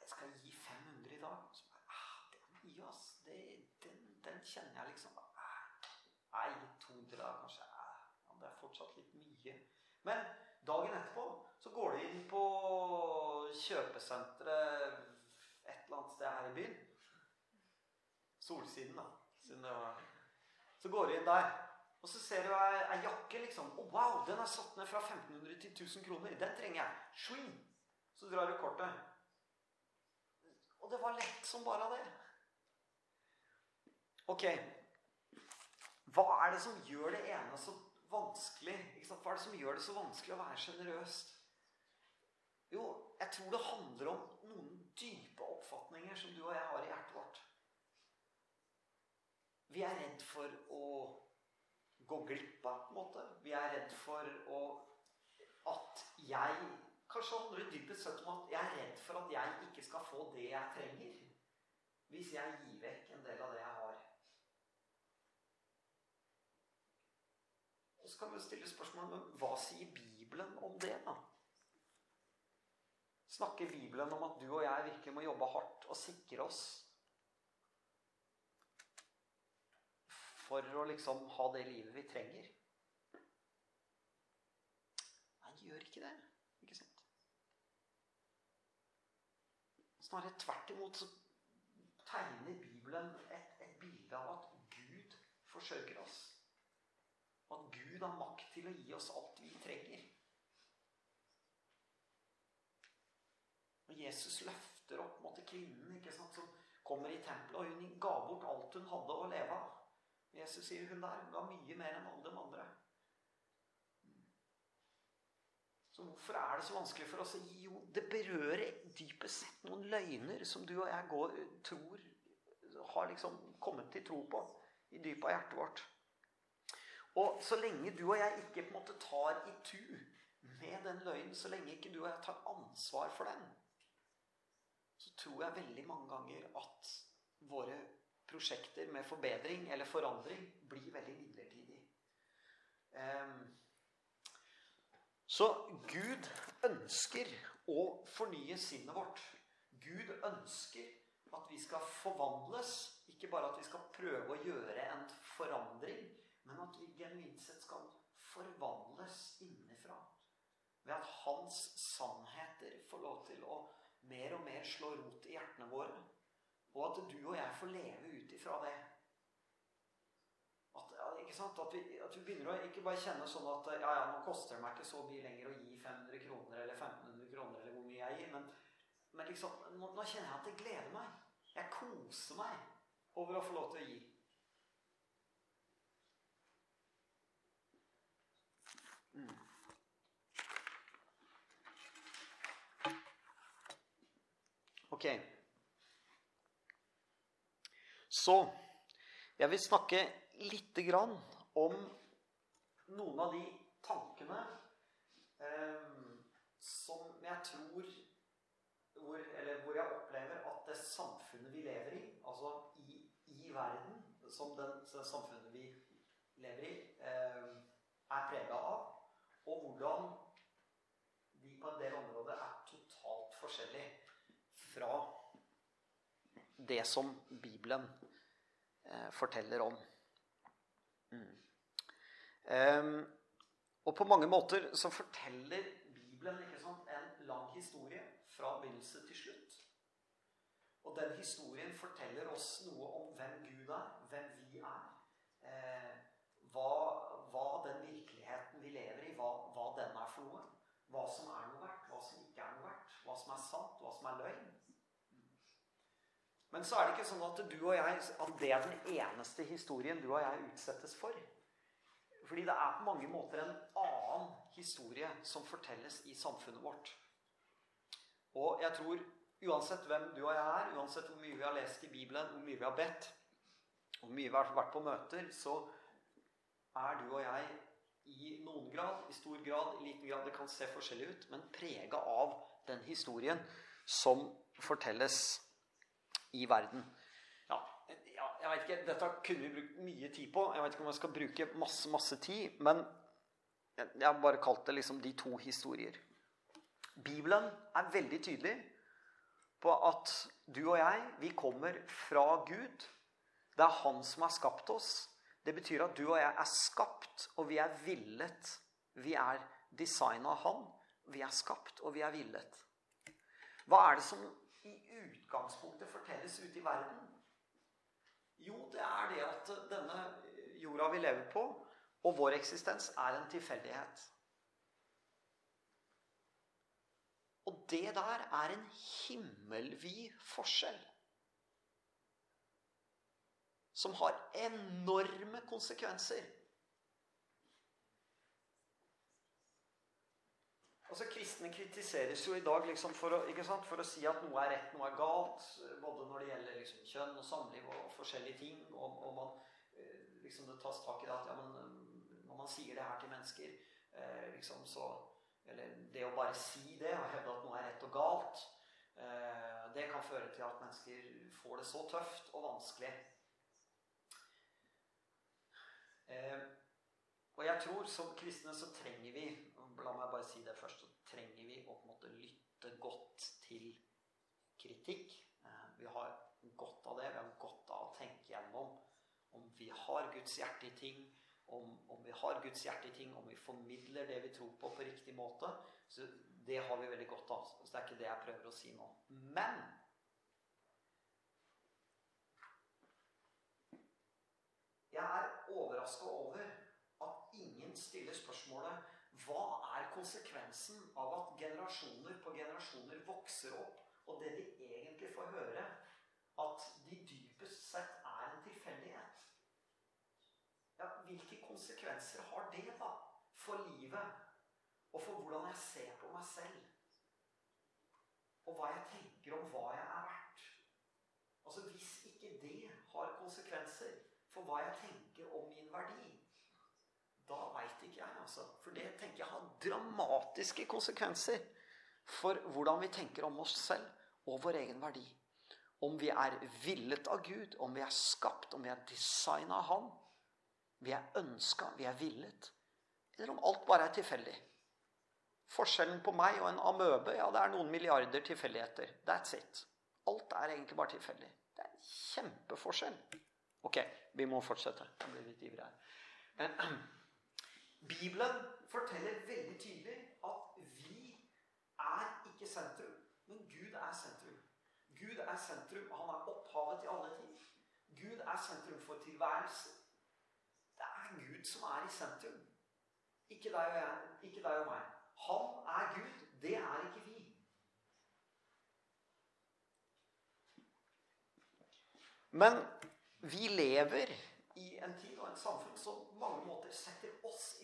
Jeg skal gi 500 i dag. Så, ah, det er mye, ass. Det, den, den, kjenner jeg liksom eh, Nei, 200 da, kanskje. Eh, ja, det er fortsatt litt mye. Men dagen etterpå så går du inn på kjøpesenteret et eller annet sted her i byen. Solsiden, da. Så går du inn der, og så ser du ei, jakke. liksom. Oh, wow, den er satt ned fra 1500 til 1000 kroner. Den trenger jeg. Swing! Så drar du kortet. Og det var lett som bare det. Ok. Hva er det som gjør det ene så vanskelig? Hva er det som gjør det så vanskelig å være sjenerøst? Jo, jeg tror det handler om noen dype oppfatninger som du og jeg har i hjertet vårt. Vi er redd for å gå glipp av, på en måte. Vi er redd for å, at jeg Kanskje handler det dypest sett om at jeg er redd for at jeg ikke skal få det jeg trenger. Hvis jeg gir vekk en del av det jeg har. Og så kan vi stille spørsmål om hva sier Bibelen om det, da? Snakker Bibelen om at du og jeg virkelig må jobbe hardt og sikre oss for å liksom ha det livet vi trenger. Nei, det gjør ikke det. Ikke sant? Snarere tvert imot så tegner Bibelen et, et bilde av at Gud forsørger oss. At Gud har makt til å gi oss alt vi trenger. Og Jesus løfter opp måtte kvinnen ikke sant, som kommer i tempelet, og hun ga bort alt hun hadde å leve av. Jesus sier hun der hun ga mye mer enn alle de andre. Så hvorfor er det så vanskelig for oss? Jo, det berører dypest sett noen løgner som du og jeg går, tror har liksom kommet til tro på i dypet av hjertet vårt. Og så lenge du og jeg ikke på en måte tar i tu med den løgnen, så lenge ikke du og jeg tar ansvar for den, så tror jeg veldig mange ganger at våre prosjekter med forbedring eller forandring blir veldig midlertidig. Um, så Gud ønsker å fornye sinnet vårt. Gud ønsker at vi skal forvandles. Ikke bare at vi skal prøve å gjøre en forandring, men at vi genuint sett skal forvandles innenfra. Ved at hans sannheter får lov til å mer og mer slå rot i hjertene våre. Og at du og jeg får leve ut ifra det. At, at, vi, at, vi, begynner å ikke bare kjenne sånn at ja, ja, nå koster det meg ikke så mye lenger å gi 500 kroner eller 1500 kroner eller hvor mye jeg gir. Men, men liksom, nå, nå, kjenner jeg at det gleder meg. Jeg koser meg over å få lov til å gi. Mm. Ok. Så jeg vil snakke lite grann om noen av de tankene eh, som jeg tror hvor, Eller hvor jeg opplever at det samfunnet vi lever i, altså i, i verden, som det samfunnet vi lever i, eh, er prega av, og hvordan de på en del områder er totalt forskjellig fra det som Bibelen eh, forteller om. Mm. Um, og på mange måter så forteller Bibelen sant, en lang historie fra begynnelse til slutt. Og den historien forteller oss noe om hvem Gud er, hvem vi er. Eh, hva, hva, den virkeligheten vi lever i, hva, hva, den er for noe. Hva som er noe verdt, hva som ikke er noe verdt. Hva som er sant, hva som er løgn. Men så er det ikke sånn at du og jeg, at det er den eneste historien du og jeg utsettes for. Fordi det er på mange måter en annen historie som fortelles i samfunnet vårt. Og jeg tror uansett hvem du og jeg er, uansett hvor mye vi har lest i Bibelen, hvor mye vi har bedt, hvor mye vi har vært på møter, så er du og jeg i noen grad, i stor grad, i liten grad Det kan se forskjellig ut, men prega av den historien som fortelles i verden. Ja, jeg vet ikke, Dette kunne vi brukt mye tid på. Jeg vet ikke om jeg skal bruke masse masse tid. Men jeg har bare kalt det liksom de to historier. Bibelen er veldig tydelig på at du og jeg, vi kommer fra Gud. Det er Han som har skapt oss. Det betyr at du og jeg er skapt, og vi er villet. Vi er designa av Han. Vi er skapt, og vi er villet. Hva er det som i utgangspunktet fortelles ute i verden? Jo, det er det at denne jorda vi lever på, og vår eksistens, er en tilfeldighet. Og det der er en himmelvid forskjell. Som har enorme konsekvenser Altså, Kristne kritiseres jo i dag liksom for, å, for, å, si at noe er rett, noe er galt. Både når det gjelder liksom kjønn og samliv og forskjellige ting. Og, og man, eh, liksom det tas tak i det at ja, men, eh, når man sier det her til mennesker eh, liksom så, Eller det å bare si det og hevde at noe er rett og galt, eh, det kan føre til at mennesker får det så tøft og vanskelig. Eh, og jeg tror som kristne så trenger vi La meg bare si det først. Så trenger vi å på en måte lytte godt til kritikk. Eh, vi har godt av det. Vi har godt av å tenke gjennom om vi har Guds hjerte i ting. Om, om vi har Guds hjerte i ting, om vi formidler det vi tror på, på riktig måte. Så det har vi veldig godt av. Så det er ikke det jeg prøver å si nå. Men jeg er overraska over at ingen stiller spørsmålet hva er konsekvensen av at generasjoner på generasjoner vokser opp, og det de egentlig får høre, at de dypest sett er en tilfeldighet? Ja, hvilke konsekvenser har det da for livet, og for hvordan jeg ser på meg selv? Og hva jeg tenker om hva jeg er verdt? Altså Hvis ikke det har konsekvenser for hva jeg tenker om min verdi, da veit ikke jeg, altså. For det tenker jeg har dramatiske konsekvenser for hvordan vi tenker om oss selv og vår egen verdi. om vi er villet av Gud, om vi er skapt, om vi er designa av Han, vi er ønska, vi er villet, eller om alt bare er tilfeldig. Forskjellen på meg og en amøbe, ja, det er noen milliarder tilfeldigheter. That's it. Alt er egentlig bare tilfeldig. Det er en kjempeforskjell. Ok, vi må fortsette. Jeg blir litt ivrig her. [CLEARS THROAT] Bibelen forteller veldig tydelig at vi er ikke sentrum, men Gud er sentrum. Gud er sentrum. Han er opphavet til alle ting. Gud er sentrum for tilværelsen. Det er Gud som er i sentrum. Ikke deg og, jeg, ikke deg og meg. Han er Gud. Det er ikke vi. Men vi lever i en tid og en samfunn som på mange måter setter oss i.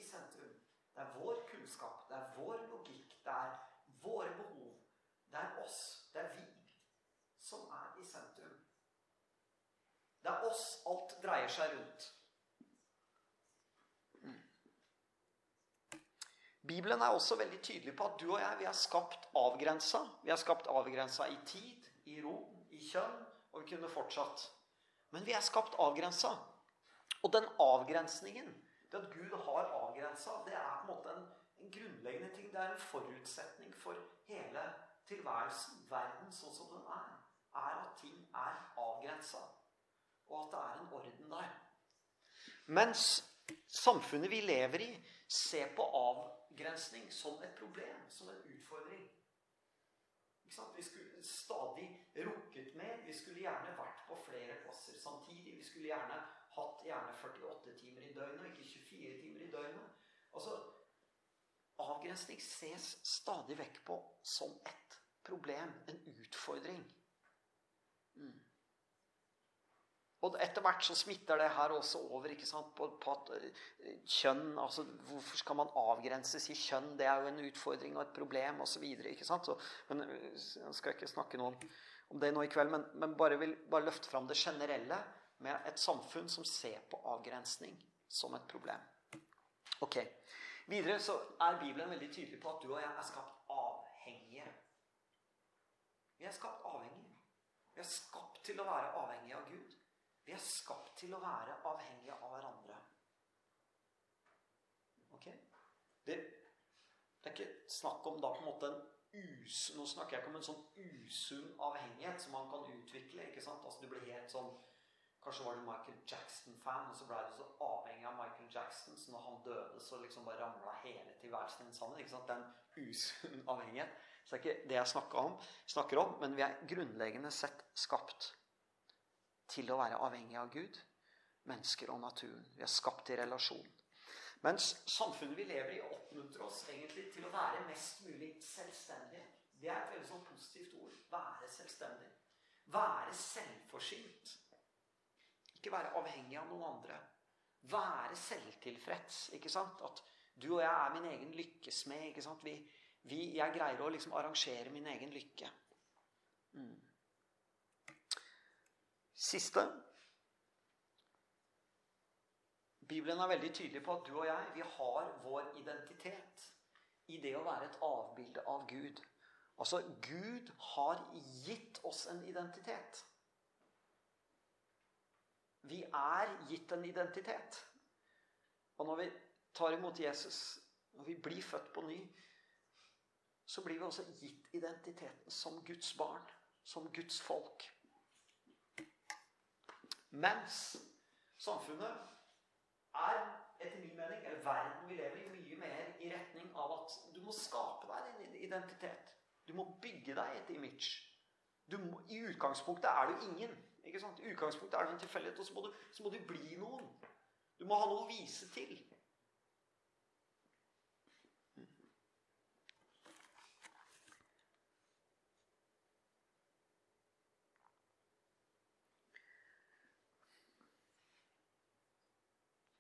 Det er vår kunnskap, det er vår logikk, det er våre behov. Det er oss, det er vi, som er i sentrum. Det er oss alt dreier seg rundt. Bibelen er også veldig tydelig på at du og jeg vi er skapt avgrensa. Vi er skapt avgrensa i tid, i rom, i kjønn, og vi kunne fortsatt. Men vi er skapt avgrensa. Og den avgrensningen, det at Gud har avgrensa, det er på en måte en, en, grunnleggende ting. Det er en forutsetning for hele tilværelsen, verden sånn som den er. Er at ting er avgrensa. Og at det er en orden der. Mens samfunnet vi lever i, ser på avgrensning som et problem, som en utfordring. Vi skulle stadig rukket mer. Vi skulle gjerne vært på flere plasser samtidig. Vi skulle gjerne hatt gjerne 48 timer i døgnet, og ikke 24 timer i døgnet. Altså, Avgrensning ses stadig vekk på som et problem, en utfordring. Mm. Og etter hvert så smitter det her også over ikke sant, på, på at eh, kjønn altså Hvorfor skal man avgrenses i kjønn? Det er jo en utfordring og et problem osv. Eh, jeg skal ikke snakke noe om, om det nå i kveld, men, men bare vil bare løfte fram det generelle med et samfunn som ser på avgrensning som et problem. Ok. Videre så er Bibelen veldig tydelig på at du og jeg er skapt avhengige. Vi er skapt avhengige. Vi er skapt til å være avhengige av Gud. Vi er skapt til å være avhengige av hverandre. Ok? Det, det er ikke snakk om da på en måte en us, Nå snakker jeg ikke om en sånn usunn avhengighet som man kan utvikle. ikke sant? Altså Du blir helt sånn Kanskje var du Michael Jackson-fan, og så ble du så avhengig av Michael Jackson, så når han døde, så liksom bare ramla hele tilværelsen din sammen. ikke sant? Den usunn avhengighet. Så det er ikke det jeg snakker om, snakker om men vi er grunnleggende sett skapt til å være avhengig av Gud, mennesker og naturen. Vi er skapt i relasjon. Mens samfunnet vi lever i, oppmuntrer oss egentlig til å være mest mulig selvstendige. Det er et veldig sånn positivt ord. Være selvstendig. Være selvforsynt. Ikke være avhengig av noen andre. Være selvtilfreds. ikke sant? At du og jeg er min egen lykkesmed. ikke sant? Vi, vi, jeg greier å liksom arrangere min egen lykke. Mm. Siste Bibelen er veldig tydelig på at du og jeg vi har vår identitet i det å være et avbilde av Gud. Altså, Gud har gitt oss en identitet. Vi er gitt en identitet. Og når vi tar imot Jesus, når vi blir født på ny, så blir vi også gitt identiteten som Guds barn, som Guds folk. Mens samfunnet er etter min mening, eller verden vi lever i, mye mer i retning av at du må skape deg en identitet. Du må bygge deg et image. Må, I utgangspunktet er du ingen. Ikke sant? I utgangspunktet er det en tilfeldighet, og så må, du, så må du bli noen. Du må ha noe å vise til.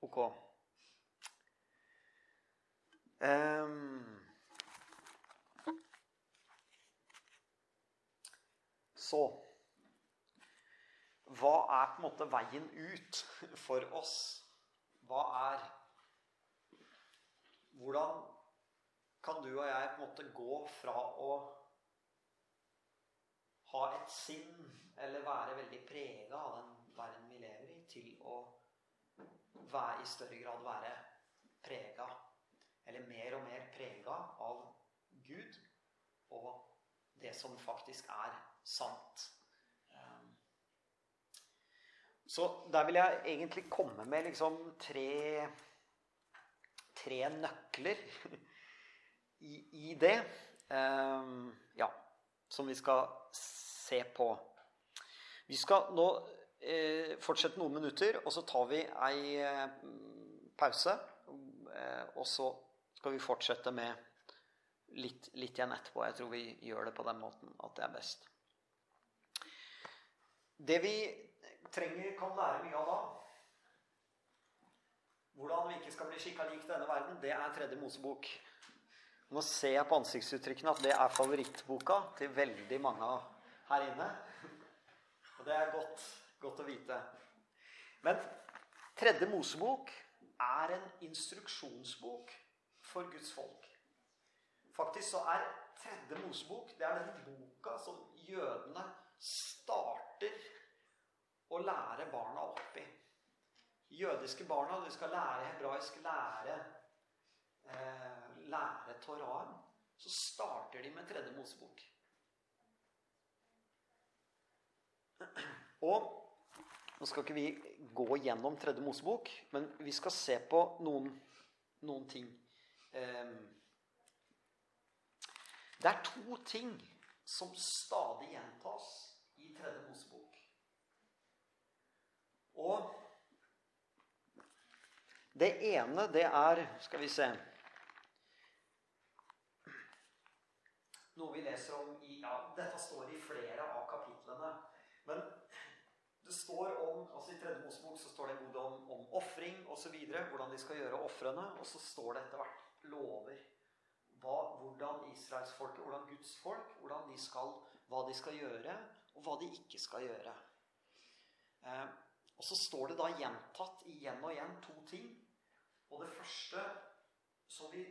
Ok. Um, så Hva er på en måte veien ut for oss? Hva er Hvordan kan du og jeg på en måte gå fra å ha et sinn eller være veldig prega av den verden vi lever i, til å være, i større grad være prega, eller mer og mer prega av Gud og det som faktisk er sant. Så der vil jeg egentlig komme med liksom tre, tre nøkler i, i det. Um, ja, som vi skal se på. Vi skal nå eh, fortsette noen minutter, og så tar vi ei eh, pause. Eh, og så skal vi fortsette med litt, litt, igjen etterpå. Jeg tror vi gjør det på den måten at det er best. Det vi trenger, kan lære mye av da Hvordan vi ikke skal bli skikka lik denne verden, det er tredje Mosebok. Nå ser jeg på ansiktsuttrykkene at det er favorittboka til veldig mange her inne. Og det er godt, godt å vite. Men tredje Mosebok er en instruksjonsbok for Guds folk. Faktisk så er tredje Mosebok det er den boka som jødene starter å lære barna opp i. Jødiske barna de skal lære hebraisk, lære, eh, lære Toraen. Så starter de med tredje Mosebok. Og nå skal ikke vi gå gjennom Tredje Mosebok, men vi skal se på noen, noen ting. Ehm, det er to ting som stadig gjentas i Tredje Mosebok. Og det ene, det er Skal vi se Noe vi leser om i ja, Dette står i flere av kapitlene. Men det står om, altså I tredje Mosebok så står det god om, om ofring osv. Hvordan de skal gjøre ofrene. Og så står det etter hvert lover. Hva, hvordan israelsfolket, hvordan Guds folk, hvordan de skal, hva de skal gjøre, og hva de ikke skal gjøre. Eh, og så står det da gjentatt igjen og igjen to ting. Og det første som vi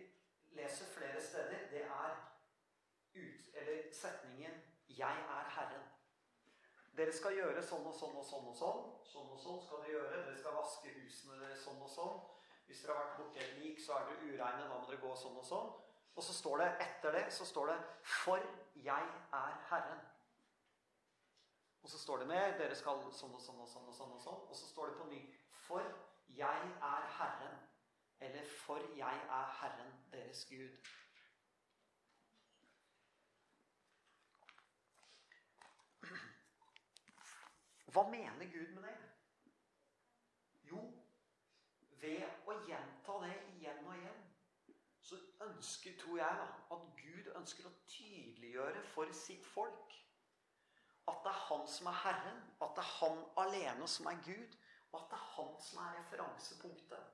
leser flere steder, det er ut, eller setningen 'Jeg er Herren'. Dere skal gjøre sånn og sånn og sånn og sånn. Sånn og sånn skal dere gjøre. Dere skal vaske husene deres sånn og sånn. Hvis dere har vært borti et lik, så er dere ureine. Da må dere gå sånn og sånn. Og så står det etter det så står det 'For jeg er Herren'. Og så står det mer 'Dere skal sånn og sånn og sånn'. Og sånn og sånn. Og så står det på ny 'For jeg er Herren'. Eller 'For jeg er Herren deres Gud'. Hva mener Gud med det? Jo, ved å gjenta det igjen og igjen, så ønsker, tror jeg, da, at Gud ønsker å tydeliggjøre for sitt folk at det er Han som er Herren, at det er Han alene som er Gud, og at det er Han som er referansepunktet.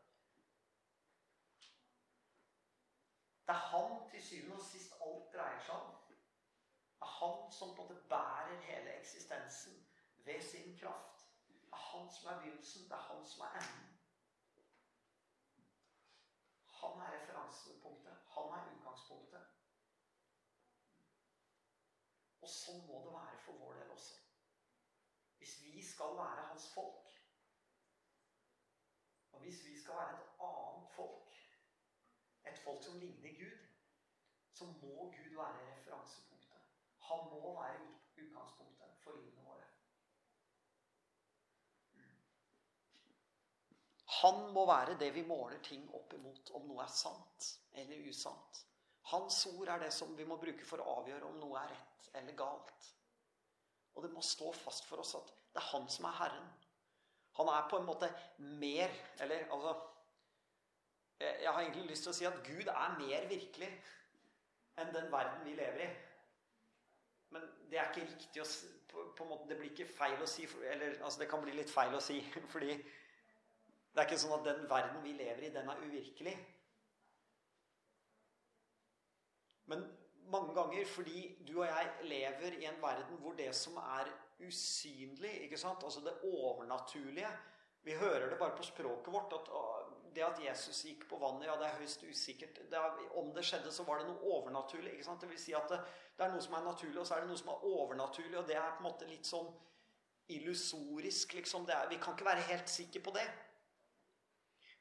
Det er Han til syvende og sist alt dreier seg om. Det er Han som på en måte bærer hele eksistensen ved sin kraft. Det er han som er begynnelsen, det er han som er enden. Han er referansepunktet. Han er utgangspunktet. Og sånn må det være for vår del også. Hvis vi skal være hans folk, og hvis vi skal være et annet folk, et folk som ligner Gud, så må Gud være referansepunktet. Han må være utgangspunktet for livet. Han må være det vi måler ting opp imot, om noe er sant eller usant. Hans ord er det som vi må bruke for å avgjøre om noe er rett eller galt. Og det må stå fast for oss at det er han som er Herren. Han er på en måte mer Eller altså Jeg har egentlig lyst til å si at Gud er mer virkelig enn den verden vi lever i. Men det er ikke riktig å på, på en måte, Det blir ikke feil å si Eller altså, det kan bli litt feil å si. [LAUGHS] Fordi det er ikke sånn at den verden vi lever i, den er uvirkelig. Men mange ganger fordi du og jeg lever i en verden hvor det som er usynlig, ikke sant? altså det overnaturlige Vi hører det bare på språket vårt at det at Jesus gikk på vannet, ja, det er høyst usikkert. Det er, om det skjedde, så var det noe overnaturlig. ikke sant? Det vil si at det, det, er noe som er naturlig, og så er det noe som er overnaturlig. Og det er på en måte litt sånn illusorisk, liksom. Er, vi kan ikke være helt sikre på det.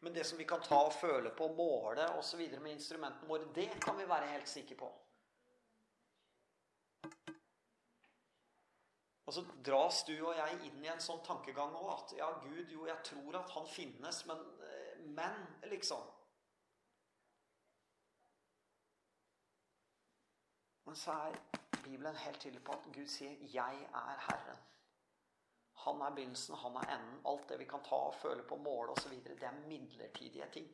Men det som vi kan ta og føle på, måle osv. med instrumentene våre, det kan vi være helt sikre på. Og så dras du og jeg inn i en sånn tankegang òg at ja, Gud, jo, jeg tror at han finnes, men, eh, men liksom Men så er Bibelen helt tydelig på at Gud sier 'Jeg er Herren'. Han er begynnelsen, han er enden. Alt det vi kan ta og føle på, måle osv., det er midlertidige ting.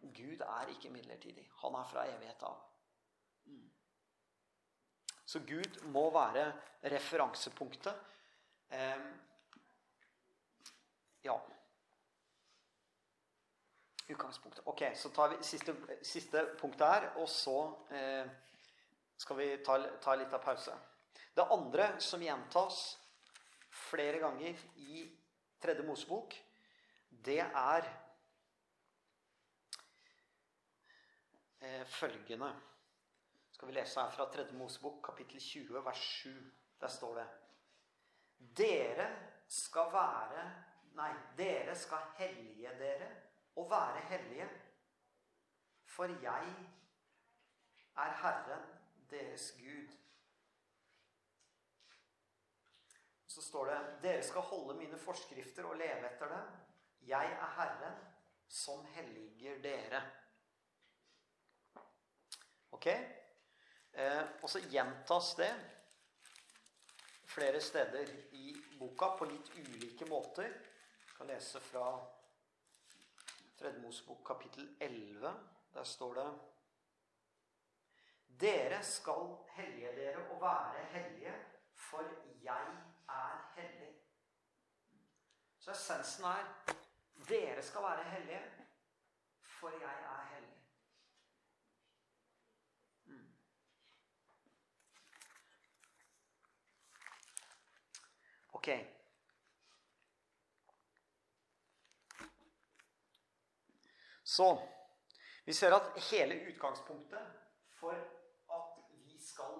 Gud er ikke midlertidig. Han er fra evighet av. Så Gud må være referansepunktet. Eh, ja. Utgangspunktet. Ok, så tar vi siste, siste punktet her, og så eh, skal vi ta, ta litt av pause. Det andre som gjentas flere ganger i Tredje Mosebok, det er eh, følgende Skal vi lese her fra Tredje Mosebok, kapittel 20, vers 7. Der står det Dere skal være Nei, dere skal hellige dere og være hellige, for jeg er Herren, deres Gud. så står det Dere skal holde mine forskrifter og leve etter dem. Jeg er Herren som helliger dere. Ok? Eh, og så gjentas det flere steder i boka på litt ulike måter. Jeg kan lese fra Tredje Mosebok kapittel 11. Der står det Dere skal hellige dere og være hellige, for jeg er hellig. Så essensen er dere skal være hellige, for jeg er hellig. Mm. Ok. Så vi ser at hele utgangspunktet for at vi skal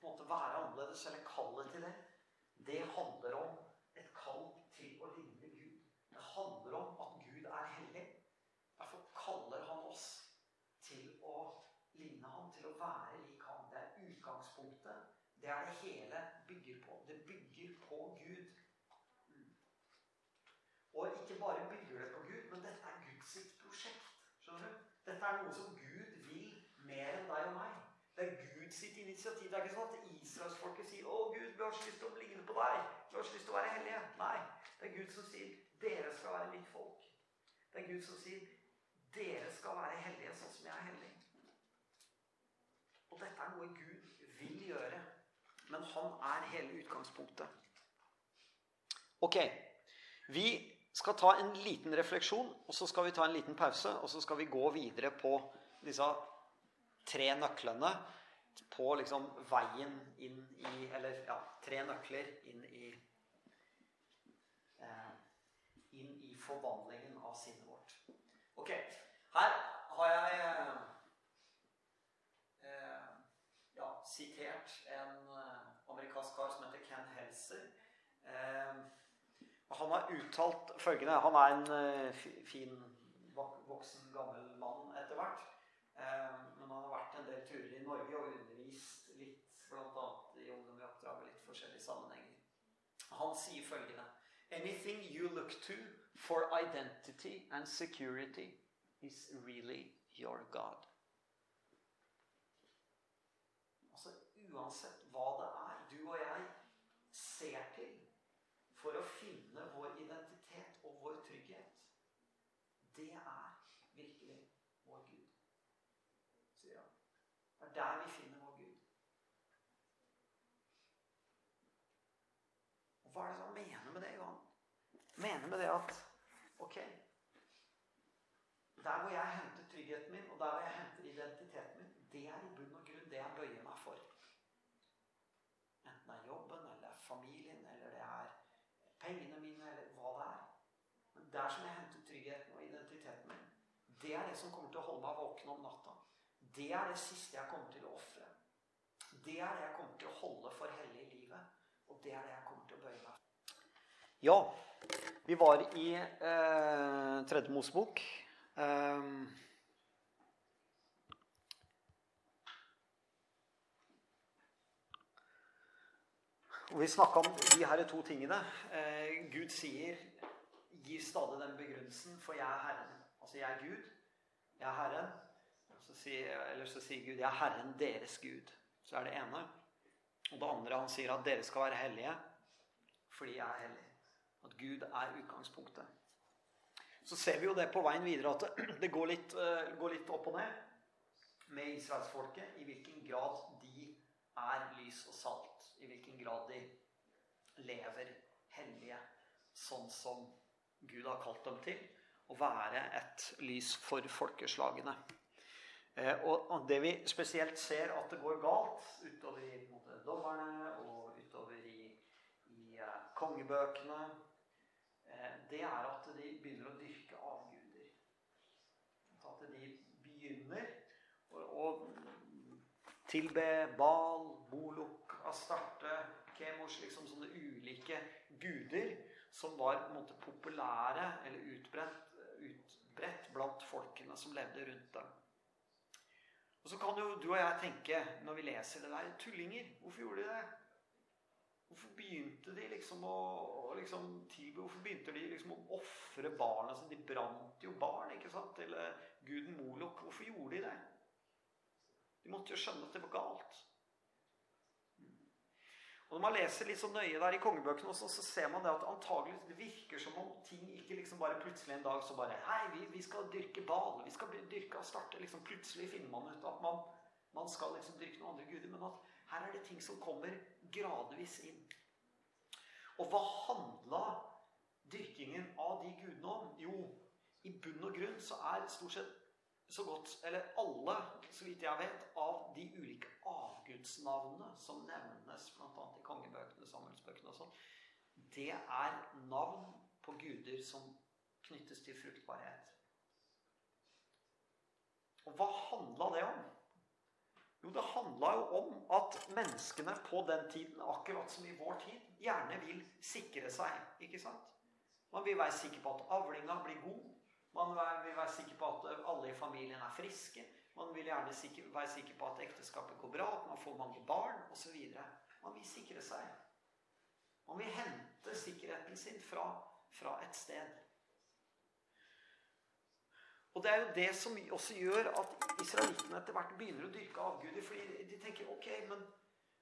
på en måte være annerledes, eller kallet til det, det handler om et kall til å ligne Gud. Det handler om at Gud er hellig. Derfor kaller han oss til å ligne ham, til å være lik ham. Det er utgangspunktet. Det er det hele bygger på. Det bygger på Gud. Og ikke bare bygger det på Gud, men dette er Guds sitt prosjekt. Skjønner Dette er noe som Gud vil mer enn deg og meg. Det er Gud sitt initiativ. Det er ikke sånn at israelsfolket sier 'Å, Gud, vi har så lyst til å ligne på deg. Vi har så lyst til å være hellige'. Nei. Det er Gud som sier 'Dere skal være mitt folk'. Det er Gud som sier 'Dere skal være hellige sånn som jeg er hellig'. Og dette er noe Gud vil gjøre. Men han er hele utgangspunktet. Ok. Vi skal ta en liten refleksjon, og så skal vi ta en liten pause. Og så skal vi gå videre på disse tre nøklene på liksom veien inn i Eller ja, tre nøkler inn i eh, Inn i forvandlingen av sinnet vårt. Ok. Her har jeg eh, eh ja, sitert en eh, amerikansk kar som heter Ken Helser. Eh, han har uttalt følgende Han er en eh, fin, voksen, gammel mann etter hvert. Men han har vært en del turer i Norge og undervist litt, bl.a. i Ungdom i oppdrag og litt forskjellige sammenhenger. Han sier følgende Anything you look to for identity and security is really your God. Altså uansett hva det er du og jeg ser til for å finne vår identitet og vår trygghet, det er der vi finner vår Gud. Og Hva er det han mener med det, Johan? Mener med det at ok Der hvor jeg henter tryggheten min, og der hvor jeg henter identiteten min, det er i bunn og grunn det jeg bøyer meg for. Enten det er jobben, eller det er familien, eller det er pengene mine, eller hva det er. Men der som jeg henter tryggheten og identiteten min, Det er det som kommer til å holde meg våken om natta. Det er det siste jeg kommer til å ofre. Det er det jeg kommer til å holde for hellig i livet. Og det er det jeg kommer til å bøye meg Ja, vi var i eh, Tredje Mosebok. Um, og Vi snakka om de her to tingene. Eh, Gud sier, gir stadig den begrunnelsen, for jeg er Herren. Altså, jeg er Gud. Jeg er Herren. Sier, eller så sier Gud, jeg er Herren deres Gud. Så er det ene. Og det andre han sier at dere skal være hellige fordi jeg er hellig. At Gud er utgangspunktet. Så ser vi jo det på veien videre at [CLEARS THROAT] det går litt, uh, går litt opp og ned med israelsfolket. I hvilken grad de er lys og salt. I hvilken grad de lever hellige sånn som Gud har kalt dem til. Å være et lys for folkeslagene. Eh, og det vi spesielt ser at det går galt utover i måte, dommerne og utover i, i uh, kongebøkene, uh, det er at de begynner å dyrke avguder. At de begynner å, å tilbe Bal, Bolok, Astarte, Kemos Liksom sånne ulike guder som var måte, populære eller utbredt, utbredt blant folkene som levde rundt dem. Og så kan jo du og jeg tenke når vi leser det der Tullinger. Hvorfor gjorde de det? Hvorfor begynte de liksom å, liksom, Hvorfor begynte de liksom å ofre barna sine? De brant jo barn, ikke sant? Eller guden Molok. Hvorfor gjorde de det? De måtte jo skjønne at det var galt. Og Når man leser litt så nøye der i kongebøkene, også, så ser man det at antagelig det virker som om ting ikke liksom bare plutselig en dag så bare Hei, vi, vi skal dyrke bal. Vi skal dyrke og starte. liksom Plutselig finner man ut at man, man skal liksom dyrke noen andre guder. Men at her er det ting som kommer gradvis inn. Og hva handla dyrkingen av de gudene om? Jo, i bunn og grunn så er stort sett så godt, eller alle, så vidt jeg vet, av de ulike avgudsnavnene som nevnes bl.a. i kongebøkene, samfunnsbøkene og sånn, det er navn på guder som knyttes til fruktbarhet. Og hva handla det om? Jo, det handla jo om at menneskene på den tiden, akkurat som i vår tid, gjerne vil sikre seg. ikke sant? Man vil være sikker på at avlinga blir god. Man vil være sikker på at alle i familien er friske. Man vil gjerne være sikker på at ekteskapet går bra, at man får mange barn osv. Man vil sikre seg. Man vil hente sikkerheten sin fra, fra et sted. Og Det er jo det som også gjør at israelittene etter hvert begynner å dyrke avguder. fordi de tenker ok, men,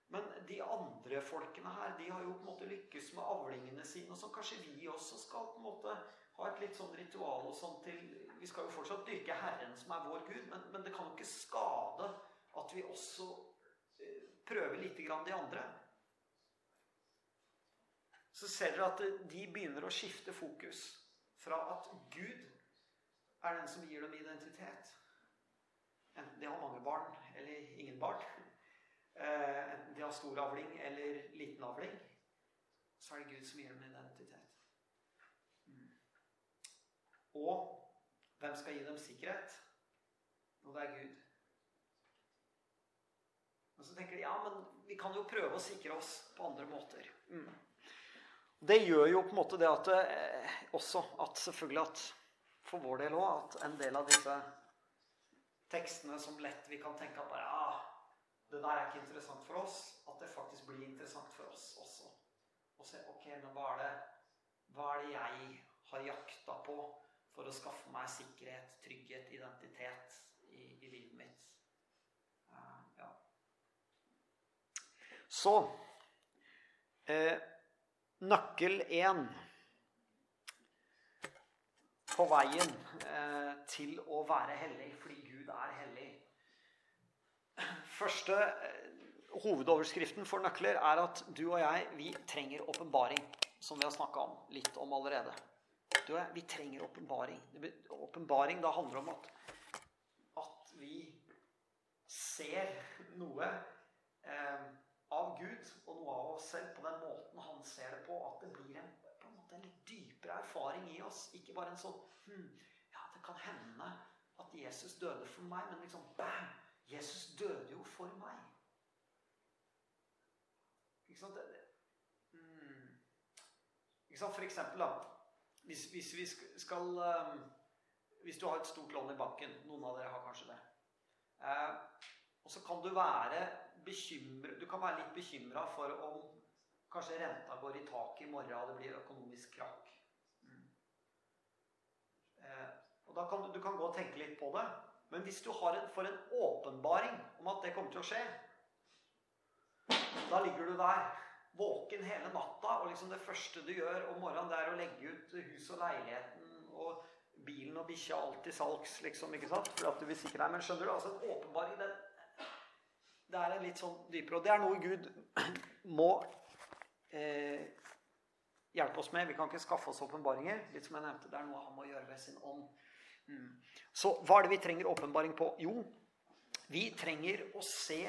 men, de andre folkene her de har jo på en måte lykkes med avlingene sine. Og så kanskje vi også skal på en måte ha et litt sånn ritual og sånn til Vi skal jo fortsatt dyrke Herren, som er vår Gud, men, men det kan jo ikke skade at vi også eh, prøver lite grann de andre. Så ser dere at de begynner å skifte fokus fra at Gud er den som gir dem identitet. Enten de har mange barn eller ingen barn. Eh, enten de har stor avling eller liten avling. Så er det Gud som gir dem identitet. Og hvem skal gi dem sikkerhet? Jo, det er Gud. Og så tenker de ja, men vi kan jo prøve å sikre oss på andre måter. Mm. Det gjør jo på en måte det at det også at selvfølgelig at for vår del òg at en del av disse tekstene som lett vi kan tenke at bare, ah, det der er ikke interessant for oss, at det faktisk blir interessant for oss også. Og se ok, men hva er det, hva er det jeg har jakta på? For å skaffe meg sikkerhet, trygghet, identitet i, i livet mitt. Uh, ja. Så eh, Nøkkel én på veien eh, til å være hellig fordi Gud er hellig. Første eh, hovedoverskriften for nøkler er at du og jeg vi trenger åpenbaring, som vi har snakka litt om allerede. Du, vi trenger åpenbaring. Åpenbaring da handler om at, at vi ser noe eh, av Gud og noe av oss selv på den måten han ser det på. At det blir en, en, en litt dypere erfaring i oss. Ikke bare en sånn hm, Ja, det kan hende at Jesus døde for meg, men liksom bam! Jesus døde jo for meg. Ikke sant? Mm. Ikke sant? For eksempel, da. Hvis, hvis vi skal um, Hvis du har et stort lån i banken Noen av dere har kanskje det. Uh, og så kan du være bekymret Du kan være litt bekymra for om kanskje renta går i taket i morgen, og det blir økonomisk krakk. Mm. Uh, og da kan du kan gå og tenke litt på det. Men hvis du har en, får en åpenbaring om at det kommer til å skje, da ligger du der våken hele natta, og liksom det første du gjør om morgenen, det er å legge ut hus og leiligheten og bilen og bikkja alt til salgs, liksom. ikke sant? For at du vil sikre deg. Men skjønner du, altså en åpenbaring det, det er en litt sånn dypere Og det er noe Gud [CLEARS THROAT] må eh, hjelpe oss med. Vi kan ikke skaffe oss åpenbaringer. Litt som jeg nevnte, Det er noe han må gjøre ved sin ånd. Mm. Så hva er det vi trenger åpenbaring på? Jo, vi trenger å se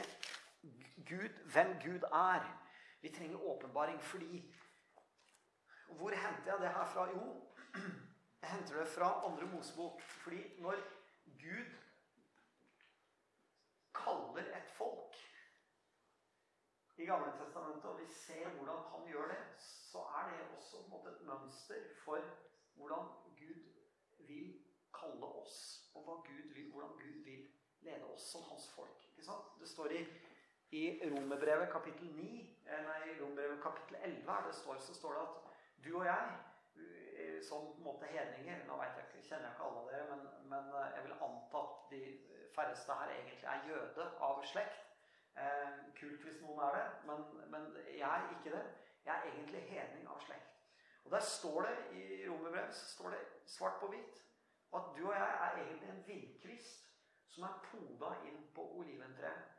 Gud, hvem Gud er. Vi trenger åpenbaring fordi Hvor henter jeg det her fra? Jo, jeg henter det fra andre Mosebok. Fordi når Gud kaller et folk i Gamle Testamentet, og vi ser hvordan han gjør det, så er det også måte, et mønster for hvordan Gud vil kalle oss, og Gud vil, hvordan Gud vil lede oss som hans folk. Det står i i Romerbrevet kapittel 9, eh, nei, Romerbrevet kapittel 11 det står, så står det at du og jeg, eh, som på en måte hedninger Nå jeg ikke, kjenner jeg ikke alle dere, men, men, eh, jeg vil anta at de færreste her egentlig er jøde av slekt. Kult hvis noen er det, men, men, jeg er ikke det. Jeg er egentlig hedning av slekt. Og der står det i Romerbrevet så står det svart på hvitt at du og jeg er egentlig en villkvist som er poda inn på oliventreet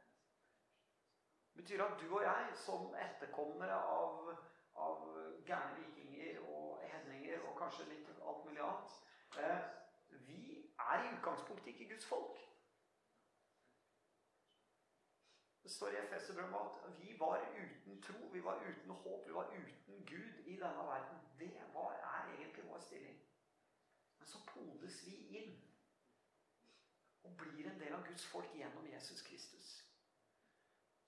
betyr at du og jeg, som etterkommere av, av gærne vikinger og hedninger og kanskje litt alt mulig annet, eh, vi er i utgangspunktet ikke Guds folk. Det står i Efeserbrevet at vi var uten tro, vi var uten håp, vi var uten Gud i denne verden. Det var, er egentlig vår stilling. Men så podes vi inn og blir en del av Guds folk gjennom Jesus Kristus.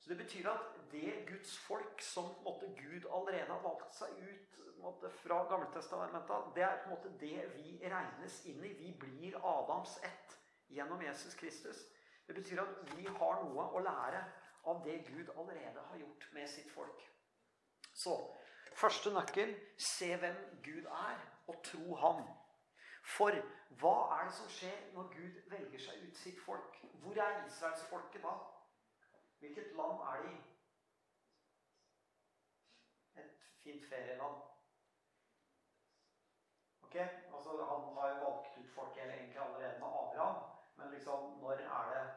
Så Det betyr at det Guds folk som måtte, Gud allerede har valgt seg ut måtte, fra Gammeltestamentet, det er på en måte det vi regnes inn i. Vi blir Adams ett gjennom Jesus Kristus. Det betyr at vi har noe å lære av det Gud allerede har gjort med sitt folk. Så første nøkkel se hvem Gud er, og tro ham. For hva er det som skjer når Gud velger seg ut sitt folk? Hvor er israelsfolket da? Hvilket land er de i? Et fint ferieland. Ok, altså Han har jo valgt ut folket egentlig allerede med Abraham. Men liksom, når er det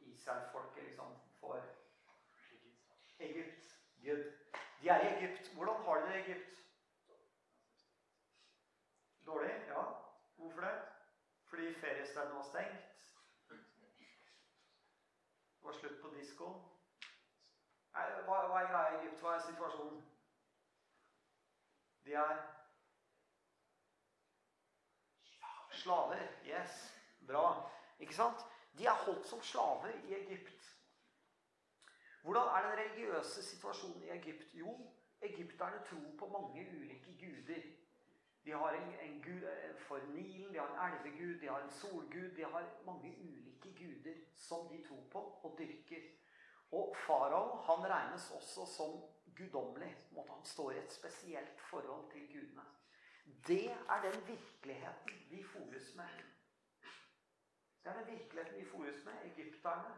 Israel-folket liksom får Egypt. Gud. De er i Egypt. Hvordan har de det i Egypt? Dårlig? Ja. Hvorfor det? Fordi feriestedene var stengt? Var slutt på diskoen. Hva, hva er greia i Egypt? Hva er situasjonen? De er slaver. Yes. Bra. Ikke sant? De er holdt som slaver i Egypt. Hvordan er den religiøse situasjonen i Egypt? Jo, egypterne tror på mange ulike guder. De har en, en gud for Nilen, de har en elvegud, de har en solgud De har mange ulike guder som de tror på og dyrker. Og farao han regnes også som guddommelig. Han står i et spesielt forhold til gudene. Det er den virkeligheten vi fores med. Det er den virkeligheten vi fores med. Egypterne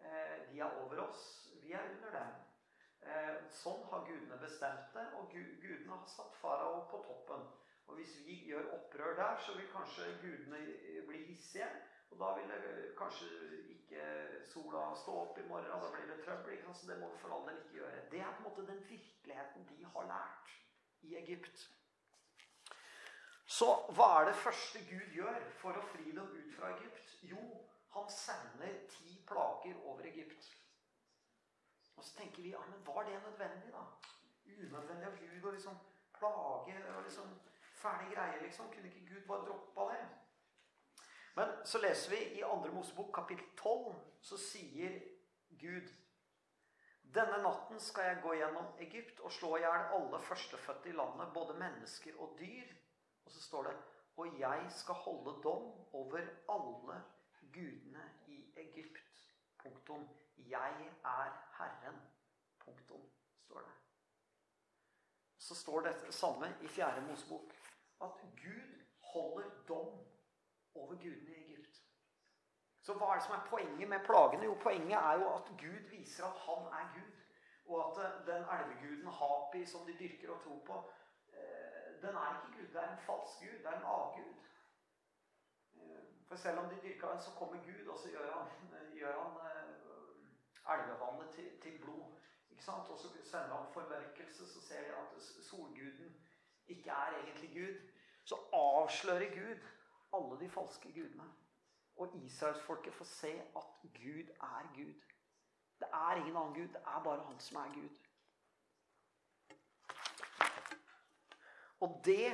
eh, de er over oss. Vi er under dem. Eh, sånn har gudene bestemt det, og gudene har satt farao på toppen. Og hvis vi gjør opprør der, så vil kanskje gudene bli hissige. Og da vil det kanskje ikke sola stå opp i morgen, og da blir det trøbbel. Så det må vi for all del ikke gjøre. Det er på en måte den virkeligheten de har lært i Egypt. Så hva er det første Gud gjør for å fri dem ut fra Egypt? Jo, han sender ti plager over Egypt. Og så tenker vi ja, men var det nødvendig, da? Unødvendig av Gud å liksom plage og liksom fæle greie, liksom. Kunne ikke Gud bare droppa det? Men så leser vi i Andre Mosebok kapittel 12, så sier Gud denne natten skal jeg gå gjennom Egypt og slå i hjel alle førstefødte i landet, både mennesker og dyr. Og så står det Og jeg skal holde dom over alle gudene i Egypt. Punktum. Jeg er Herren. Punktum, står det. Så står det samme i fjerde Mosebok. At Gud holder dom over gudene i Egypt. Så hva er det som er poenget med plagene? Jo, poenget er jo at Gud viser at han er Gud. Og at eh, den elveguden Hapi som de dyrker og tror på, eh, den er ikke Gud. Det er en falsk gud. Det er en avgud. Eh, for selv om de dyrker den, så kommer Gud, og så gjør han, gjør han elvevannet til, til, blod. Ikke sant? Og så sender han formørkelse, så ser de at solguden ikke er egentlig Gud. Så avslører Gud alle de falske gudene. Og israelsfolket får se at Gud er Gud. Det er ingen annen Gud. Det er bare han som er Gud. Og det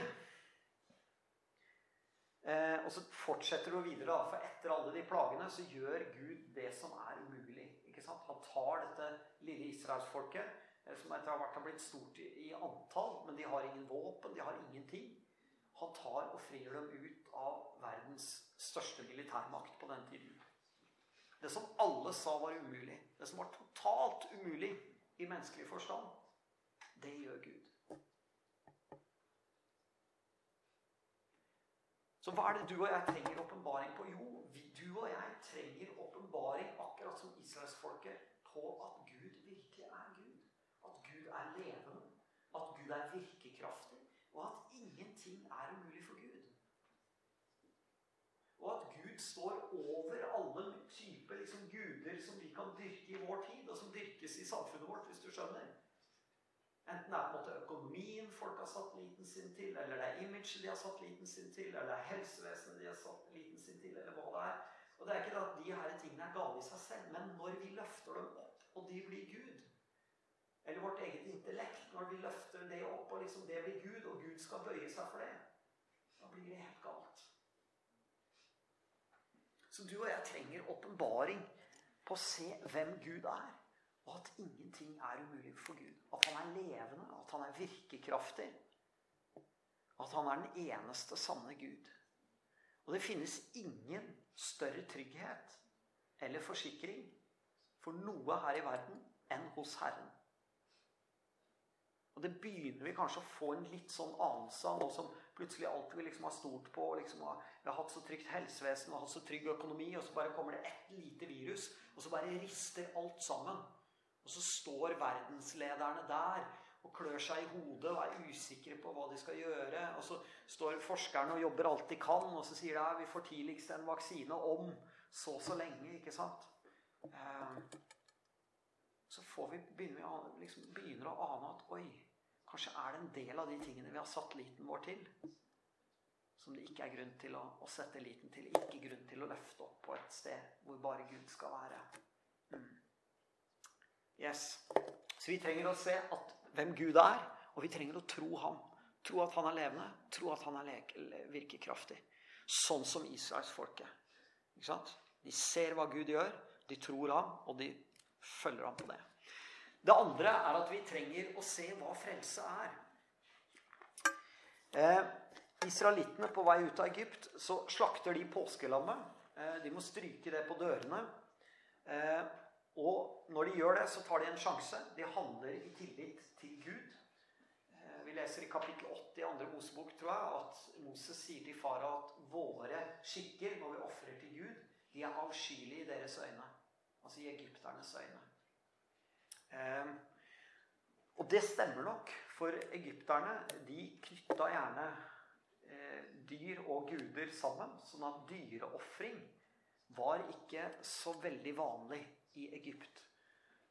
eh, Og så fortsetter du videre, da, for etter alle de plagene så gjør Gud det som er umulig. ikke sant? Han tar dette lille israelsfolket, som etter hvert har blitt stort i, antall, men de har ingen våpen, de har ingenting. Han tar og frir dem ut av verdens største militærmakt på den tiden. Det som alle sa var umulig, det som var totalt umulig i menneskelig forstand, det gjør Gud. Så hva er det du og jeg trenger åpenbaring på? Jo, du og jeg trenger åpenbaring akkurat som israelsfolket på at Gud virkelig er Gud. At Gud er levende. At Gud er virkekraftig. Og at ingenting er umulig for Gud. Og at Gud står over alle typer liksom, guder som vi kan dyrke i vår tid, og som dyrkes i samfunnet vårt, hvis du skjønner. Enten det er på en måte økonomien folk har satt liten sin til, eller det er imaget de har satt liten sin til, eller det er helsevesenet de har satt liten sin til, eller hva det er. Og det er ikke at de her tingene er gale i seg selv, men når vi løfter dem opp, og de blir Gud Eller vårt eget intellekt, når vi løfter det opp, og liksom det blir Gud, og Gud skal bøye seg for det, da blir det helt galt. Så du og jeg trenger åpenbaring på å se hvem Gud er. Og at ingenting er umulig for Gud. At han er levende, at han er virkekraftig. At han er den eneste sanne Gud. Og det finnes ingen større trygghet eller forsikring for noe her i verden enn hos Herren. Og det begynner vi kanskje å få en litt sånn anelse av nå som plutselig alt vi liksom har stort på liksom har, Vi har hatt så trygt helsevesen og hatt så trygg økonomi, og så bare kommer det ett lite virus, og så bare rister alt sammen. Og så står verdenslederne der og klør seg i hodet og er usikre på hva de skal gjøre. Og så står forskerne og jobber alt de kan, og så sier de at vi får tidligst en vaksine om så så lenge. ikke sant? Så så vi, begynner vi liksom, begynner å ane at oi, kanskje er det en del av de tingene vi har satt liten vår til, som det ikke er grunn til å, å sette liten til. Ikke grunn til å løfte opp på et sted hvor bare Gud skal være. Mm. Yes. Så vi trenger å se at, hvem Gud er, og vi trenger å tro ham. Tro at han er levende, tro at han er virkekraftig. Sånn som israelsfolket. De ser hva Gud gjør, de tror ham, og de følger ham på det. Det andre er at vi trenger å se hva frelse er. Eh, Israelittene på vei ut av Egypt så slakter de påskelammet. Eh, de må stryke det på dørene. Eh, og når de gjør det, så tar de en sjanse. De handler i tillit til Gud. Eh, vi leser i kapittel 8 i andre Mosebok tror jeg, at Moses sier til fara at våre skikker når vi ofrer til Gud, de er avskyelige i deres øyne. Altså i egypternes øyne. Eh, og det stemmer nok, for egypterne de knytta gjerne eh, dyr og guder sammen. Sånn at dyreofring var ikke så veldig vanlig i Egypt.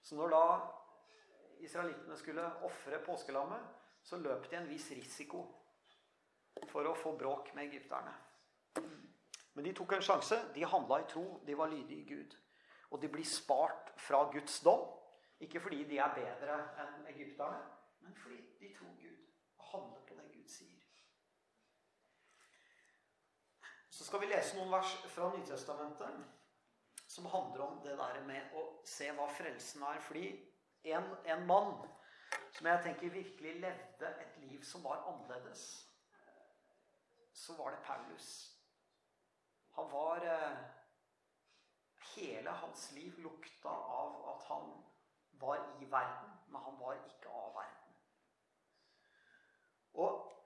Så når da israelittene skulle ofre påskelammet, så løp de en viss risiko for å få bråk med egypterne. Men de tok en sjanse. De handla i tro. De var lydige i Gud. Og de blir spart fra Guds dom. Ikke fordi de er bedre enn egypterne, men fordi de tror Gud og handler på det Gud sier. Så skal vi lese noen vers fra Nytestamentet som handler om det der med å se hva frelsen er. Fordi en, en mann som jeg tenker virkelig levde et liv som var annerledes, så var det Paulus. Han var eh, Hele hans liv lukta av at han var i verden, men han var ikke av verden. Og,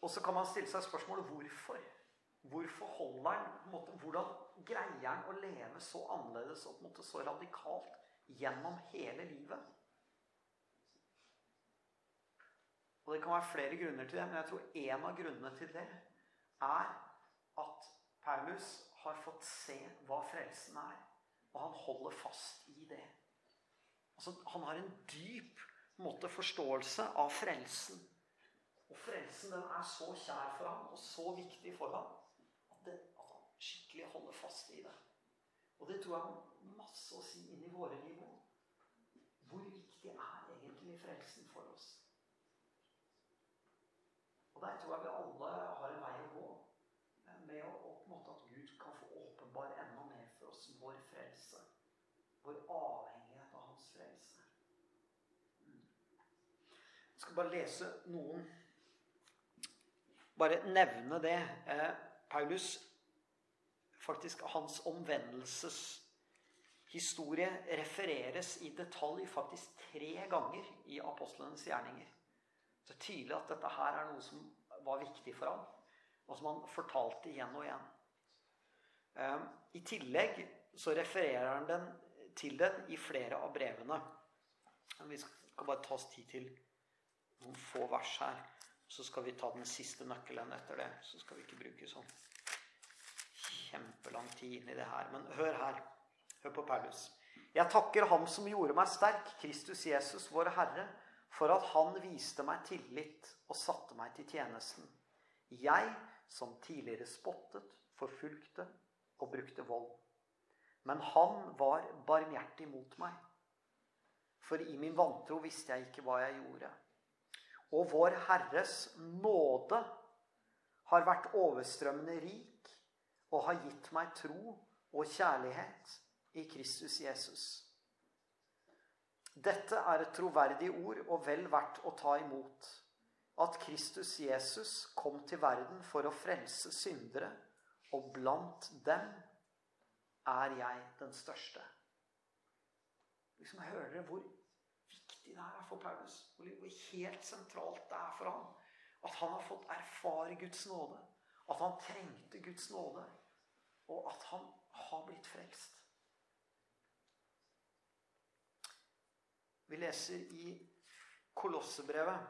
og så kan man stille seg spørsmålet hvorfor. Hvorfor holder han Hvordan greier han å leve så annerledes og måte, så radikalt gjennom hele livet? Og Det kan være flere grunner til det, men jeg tror en av grunnene til det er at Paulus har fått se hva frelsen er, og han holder fast i det. Altså, han har en dyp måte, forståelse av frelsen. Og frelsen den er så kjær for ham og så viktig for ham det, at han skikkelig holder fast i det. Og det tror jeg har masse å si inn i våre liv òg. Hvor viktig er egentlig frelsen for oss? Og der tror jeg vi alle har en vei å gå med å, å på en måte at Gud kan få åpenbare enda mer for oss vår frelse. Vår avhengighet av hans frelse. Mm. Jeg skal bare lese noen Bare nevne det. Eh, Paulus faktisk hans omvendelseshistorie refereres i detalj faktisk tre ganger i apostlenes gjerninger. Så det er tydelig at dette her er noe som var viktig for ham, og som han fortalte igjen og igjen. Ehm, I tillegg så refererer han den til den i flere av brevene. Vi skal bare ta oss tid til noen få vers her. Så skal vi ta den siste nøkkelen etter det. Så skal vi ikke bruke sånn kjempelang tid inn i det her. Men hør her. Hør på Paulus. Jeg takker Ham som gjorde meg sterk, Kristus Jesus, vår Herre, for at Han viste meg tillit og satte meg til tjenesten. Jeg som tidligere spottet, forfulgte og brukte vold. Men han var barmhjertig mot meg. For i min vantro visste jeg ikke hva jeg gjorde. Og vår Herres nåde har vært overstrømmende rik og har gitt meg tro og kjærlighet i Kristus Jesus. Dette er et troverdig ord og vel verdt å ta imot. At Kristus Jesus kom til verden for å frelse syndere, og blant dem er jeg den største. Liksom Hører dere hvor viktig det er for Paulus. Hvor helt sentralt det er for ham. At han har fått erfare Guds nåde. At han trengte Guds nåde. Og at han har blitt frelst. Vi leser i Kolossebrevet.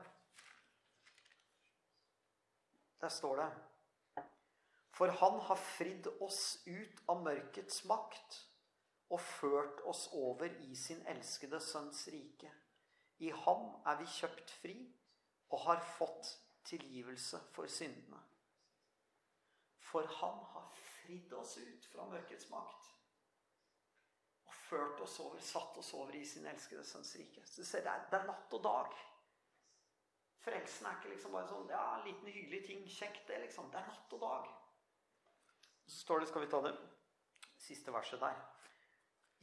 Der står det For han har fridd oss ut av mørkets makt og ført oss over i sin elskede sønns rike. I ham er vi kjøpt fri og har fått tilgivelse for syndene. For han har fridd oss ut fra mørkets makt og ført oss over, satt oss over i sin elskede sønns rike. Så du ser, det er, det er natt og dag. Frelsen er ikke liksom bare sånn ja, en liten hyggelig ting, kjekt, det, liksom. Det er natt og dag. Så står det, skal vi ta det siste verset der,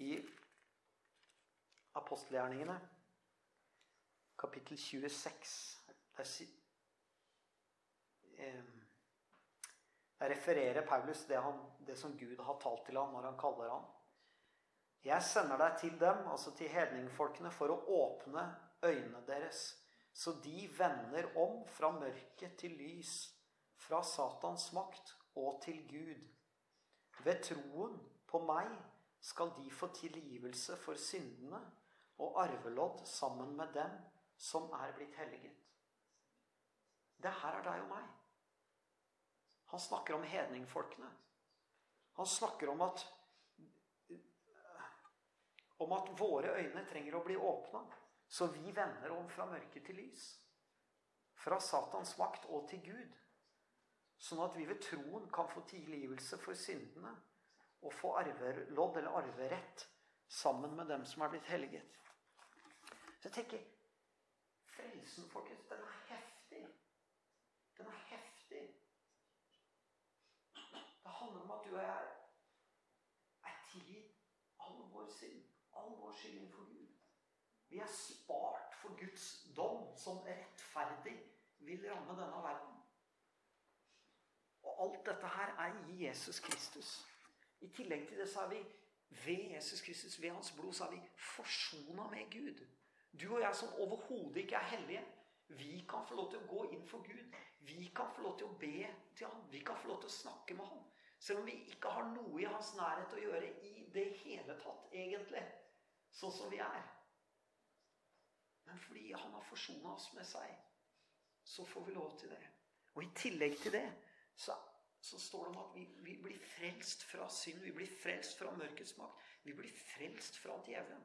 i apostelgjerningene kapittel 26. Der, der refererer Paulus det, han, det, som Gud har talt til ham når han kaller ham. Jeg sender deg til dem, altså til hedningfolkene, for å åpne øynene deres, så de vender om fra mørket til lys, fra Satans makt og til Gud. Ved troen på meg skal de få tilgivelse for syndene og arvelodd sammen med dem som er blitt helliget. Det her er deg og meg. Han snakker om hedningfolkene. Han snakker om at om at våre øyne trenger å bli åpna, så vi vender om fra mørke til lys. Fra Satans makt og til Gud. Sånn at vi ved troen kan få tilgivelse for syndene og få arvelodd eller arverett sammen med dem som er blitt helliget. Så jeg tenker Frelsen, folkens, den er heftig. Den er heftig. Det handler om at du og jeg er tilgitt all vår synd. All vår skyld innenfor Gud. Vi er spart for Guds dom, som rettferdig vil ramme denne verden. Og alt dette her er i Jesus Kristus. I tillegg til det så er vi ved Jesus Kristus, ved hans blod, så er vi forsona med Gud. Du og jeg som overhodet ikke er hellige, vi kan få lov til å gå inn for Gud. Vi kan få lov til å be til Han. Vi kan få lov til å snakke med Han. Selv om vi ikke har noe i hans nærhet å gjøre i det hele tatt, egentlig. Sånn som vi er. Men fordi han har forsona oss med seg, så får vi lov til det. Og i tillegg til det så, så står det om at vi, vi, blir frelst fra synd. Vi blir frelst fra mørkets makt. Vi blir frelst fra djevelen.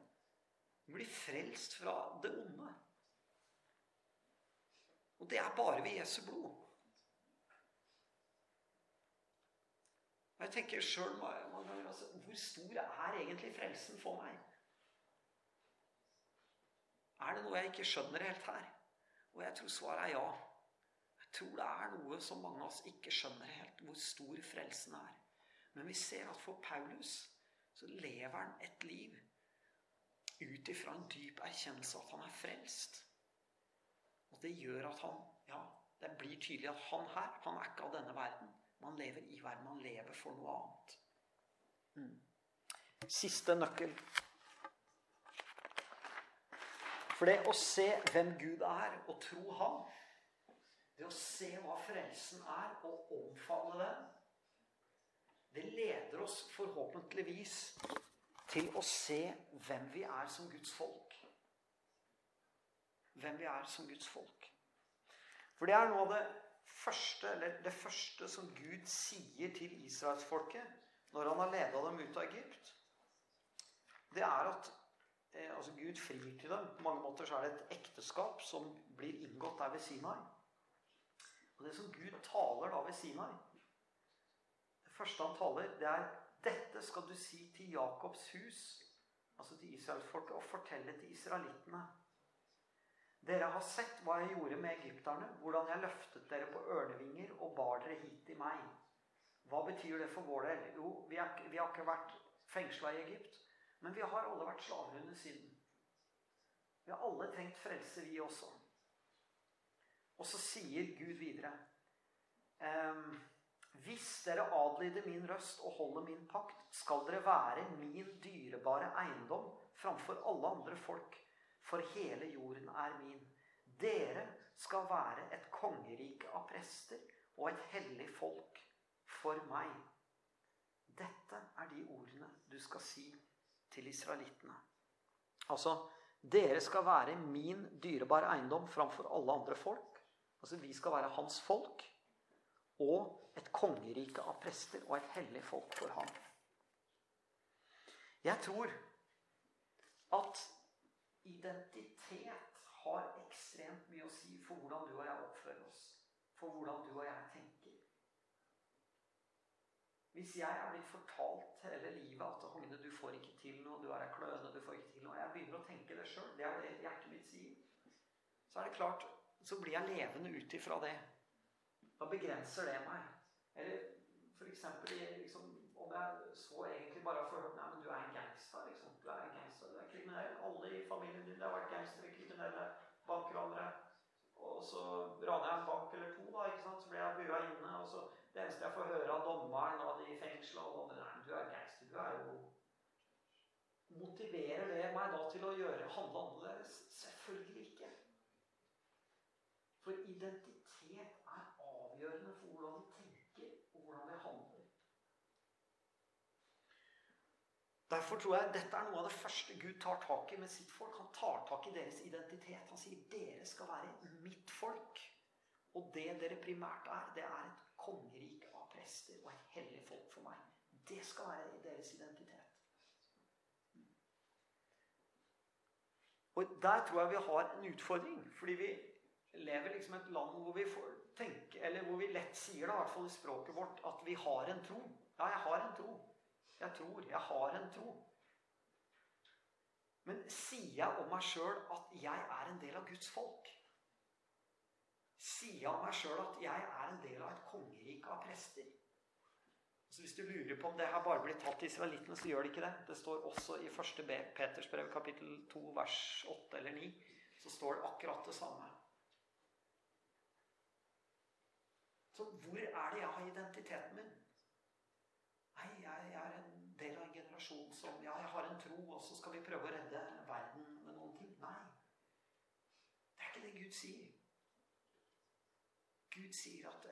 Blir frelst fra det onde. Og det er bare ved Jesu blod. Jeg tenker sjøl altså, Hvor stor er egentlig frelsen for meg? Er det noe jeg ikke skjønner helt her? Og jeg tror svaret er ja. Jeg tror det er noe som mange av oss ikke skjønner helt, hvor stor frelsen er. Men vi ser at for Paulus så lever han et liv ut ifra en dyp erkjennelse at han er frelst. Og det gjør at han Ja, det blir tydelig at han her, han er ikke av denne verden. Man lever i verden. Man lever for noe annet. Mm. Siste nøkkel. For det å se hvem Gud er, og tro ham Det å se hva frelsen er, og omfavne den Det leder oss forhåpentligvis til å se hvem vi er som Guds folk. Hvem vi er som Guds folk. For det er noe av det første, det første som Gud sier til israelsfolket når han har leda dem ut av Egypt, det er at eh, altså Gud frir til dem. På mange måter så er det et ekteskap som blir inngått der ved Sinai. Og det som Gud taler da ved Sinai Det første han taler, det er dette skal du si til Jakobs hus, altså til israelsfolket, og fortelle til israelittene. Dere har sett hva jeg gjorde med egypterne, hvordan jeg løftet dere på ørnevinger og bar dere hit til meg. Hva betyr det for vår del? Jo, vi, er, vi har ikke vært fengsla i Egypt, men vi har alle vært slaver synden. Vi har alle trengt frelse, vi også. Og så sier Gud videre ehm, Hvis dere adlyder min røst og holder min pakt, skal dere være min dyrebare eiendom framfor alle andre folk for hele jorden er min. Dere skal være et kongerike av prester og et hellig folk for meg. Dette er de ordene du skal si til israelittene. Altså, dere skal være min dyrebare eiendom framfor alle andre folk. Altså, vi skal være hans folk. Og et kongerike av prester og et hellig folk for ham. Jeg tror at identitet har ekstremt mye å si for hvordan du og jeg oppfører oss. For hvordan du og jeg tenker. Hvis jeg er blitt fortalt hele livet at Hogne, du får ikke til noe, du er ei kløne, du får ikke til noe Jeg begynner å tenke det sjøl. Det er det hjertet mitt sier. Så er det klart, så blir jeg levende ut ifra det. Da begrenser det meg. Eller f.eks. Liksom, om jeg så egentlig bare har følt Nei, men du er en gangster. Liksom. Du er en gangster, du er kriminell. Alle i familien din har vært gangstere, kriminelle, bankranere. Og så raner jeg en bank eller to, da, ikke sant? så blir jeg bua inne. og så Det eneste jeg får høre av dommeren og de i fengselet og Nei, du er gangster. Du er jo Motiverer det meg da til å gjøre, handle annerledes? Selvfølgelig ikke. For identitet er avgjørende for hvordan vi tenker, og hvordan vi handler. Derfor tror jeg dette er noe av det første Gud tar tak i med sitt folk. Han tar tak i deres identitet. Han sier dere skal være mitt folk. Og det dere primært er, det er et kongerike av prester og et hellig folk for meg. Det skal være deres identitet. Og Der tror jeg vi har en utfordring. Fordi vi lever liksom et land hvor vi får tenke, eller hvor vi lett sier det, i hvert fall i språket vårt, at vi har en tro. Ja, jeg har en tro. Jeg tror. Jeg har en tro. Men sier jeg om meg sjøl at jeg er en del av Guds folk? Sier jeg om meg sjøl at jeg er en del av et kongerike av prester? Så hvis du lurer på om det her bare blir tatt til israelittene, så gjør det ikke det. Det står også i 1. Peters brev, kapittel 2, vers 8 eller 9, så står det akkurat det samme. Så hvor er det jeg har identiteten min? Nei, jeg, jeg er en generasjon som Ja, jeg har en tro, og så skal vi prøve å redde verden med noen ting. Nei. Det er ikke det Gud sier. Gud sier at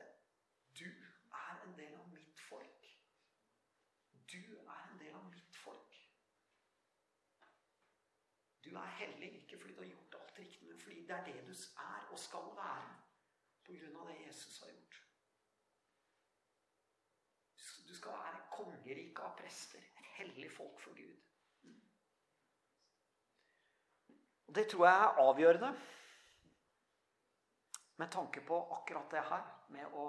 du er en del av mitt folk. Du er en del av mitt folk. Du er hellig ikke fordi du har gjort alt riktig, men fordi det er det du er og skal være på grunn av det Jesus har gjort. Du skal være kongerike av prester, hellig folk for Gud. Og Det tror jeg er avgjørende med tanke på akkurat det her med å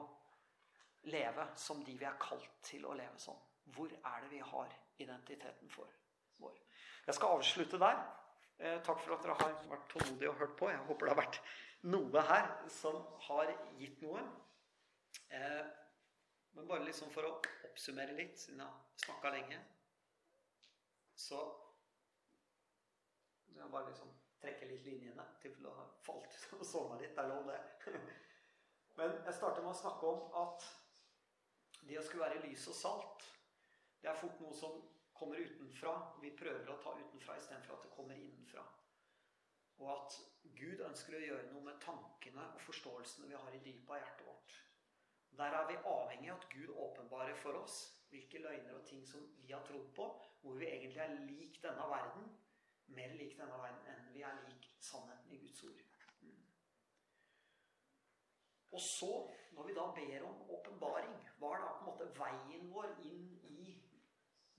leve som de vi er kalt til å leve som. Hvor er det vi har identiteten for vår? Jeg skal avslutte der. Eh, takk for at dere har vært tålmodige og hørt på. Jeg håper det har vært noe her som har gitt noe. Eh, men bare liksom for å oppsummere litt, siden jeg har snakka lenge Så jeg bare liksom trekke litt linjene til å ha falt og sovna litt. Det er lov, det. Men jeg starter med å snakke om at det å skulle være lys og salt, det er fort noe som kommer utenfra. Vi prøver å ta utenfra istedenfor at det kommer innenfra. Og at Gud ønsker å gjøre noe med tankene og forståelsene vi har i dypet av hjertet vårt. Der er vi avhengig av at Gud åpenbarer for oss hvilke løgner og ting som vi har trodd på, hvor vi egentlig er lik denne verden, mer lik denne verden enn vi er lik sannheten i Guds ord. Mm. Og så, når vi da ber om åpenbaring, hva er da på en måte veien vår inn i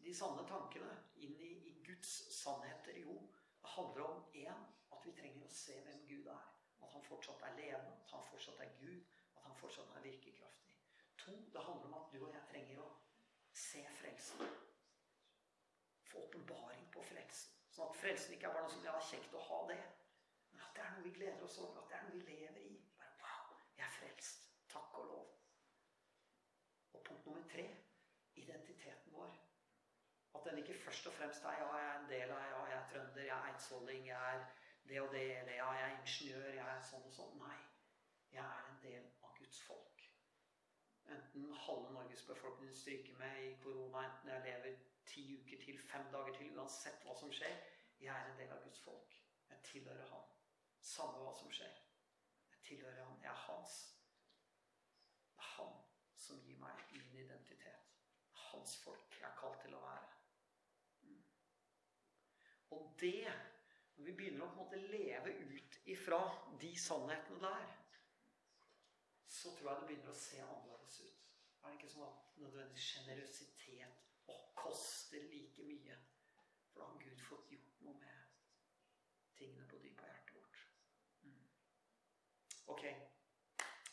de sanne tankene? Inn i, i Guds sannheter? Jo, det handler om én at vi trenger å se hvem Gud er. At han fortsatt er levende, at han fortsatt er Gud, at han fortsatt er virkekraftig. To, det handler om at du og jeg trenger å se frelsen. Få åpenbaring på frelsen. Sånn at frelsen ikke er bare noe som ja, er kjekt å ha det. Men at det er noe vi gleder oss over. At det er noe vi lever i. Bare, wow, jeg er frelst. Takk og lov. Og punkt nummer tre identiteten vår. At den ikke først og fremst er ja, jeg er en del av ja, jeg er trønder, jeg er eidsvolling, jeg er det og det, eller ja, jeg er ingeniør, jeg er sånn og sånn. Nei. Jeg er en del av Guds folk. Enten halve Norges befolkning stryker med i korona, enten jeg lever ti uker til, fem dager til, uansett hva som skjer. Jeg er en del av Guds folk. Jeg tilhører Han. Samme hva som skjer. Jeg tilhører Han. Jeg er hans. Det er Han som gir meg min identitet. Hans folk jeg er kalt til å være. Mm. Og det, når vi begynner å på en måte leve ut ifra de sannhetene der, så tror jeg det begynner å se annerledes ut. Er det ikke sånn at nødvendigvis sjenerøsitet koster like mye? For da har Gud fått gjort noe med tingene på dypet av hjertet vårt. Mm. Ok.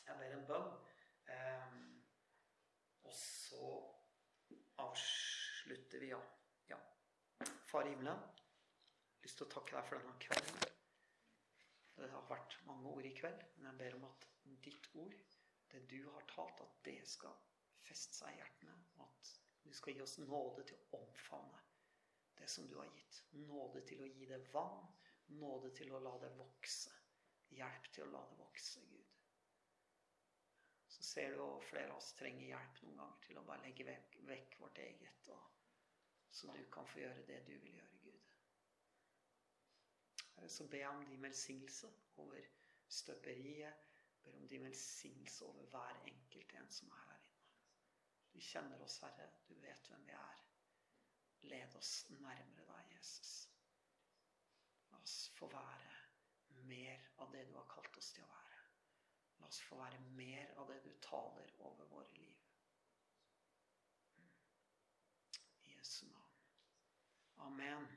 Jeg ber en bønn. Um, og så avslutter vi, ja. ja. Far i himmelen, lyst til å takke deg for denne kvelden. Det har vært mange ord i kveld, men jeg ber om at ditt ord, det du har talt, at det skal feste seg i hjertene. Og at du skal gi oss nåde til å omfavne det som du har gitt. Nåde til å gi det vann. Nåde til å la det vokse. Hjelp til å la det vokse, Gud. Så ser du at flere av oss trenger hjelp noen ganger til å bare legge vekk, vekk vårt eget, så du kan få gjøre det du vil gjøre, Gud. Så ber jeg om din velsignelse over støperiet. Ber om din velsignelse over hver enkelt en som er her. Du kjenner oss, Herre. Du vet hvem vi er. Led oss nærmere deg, Jesus. La oss få være mer av det du har kalt oss til å være. La oss få være mer av det du taler over våre liv. Mm. I Jesu navn. Amen.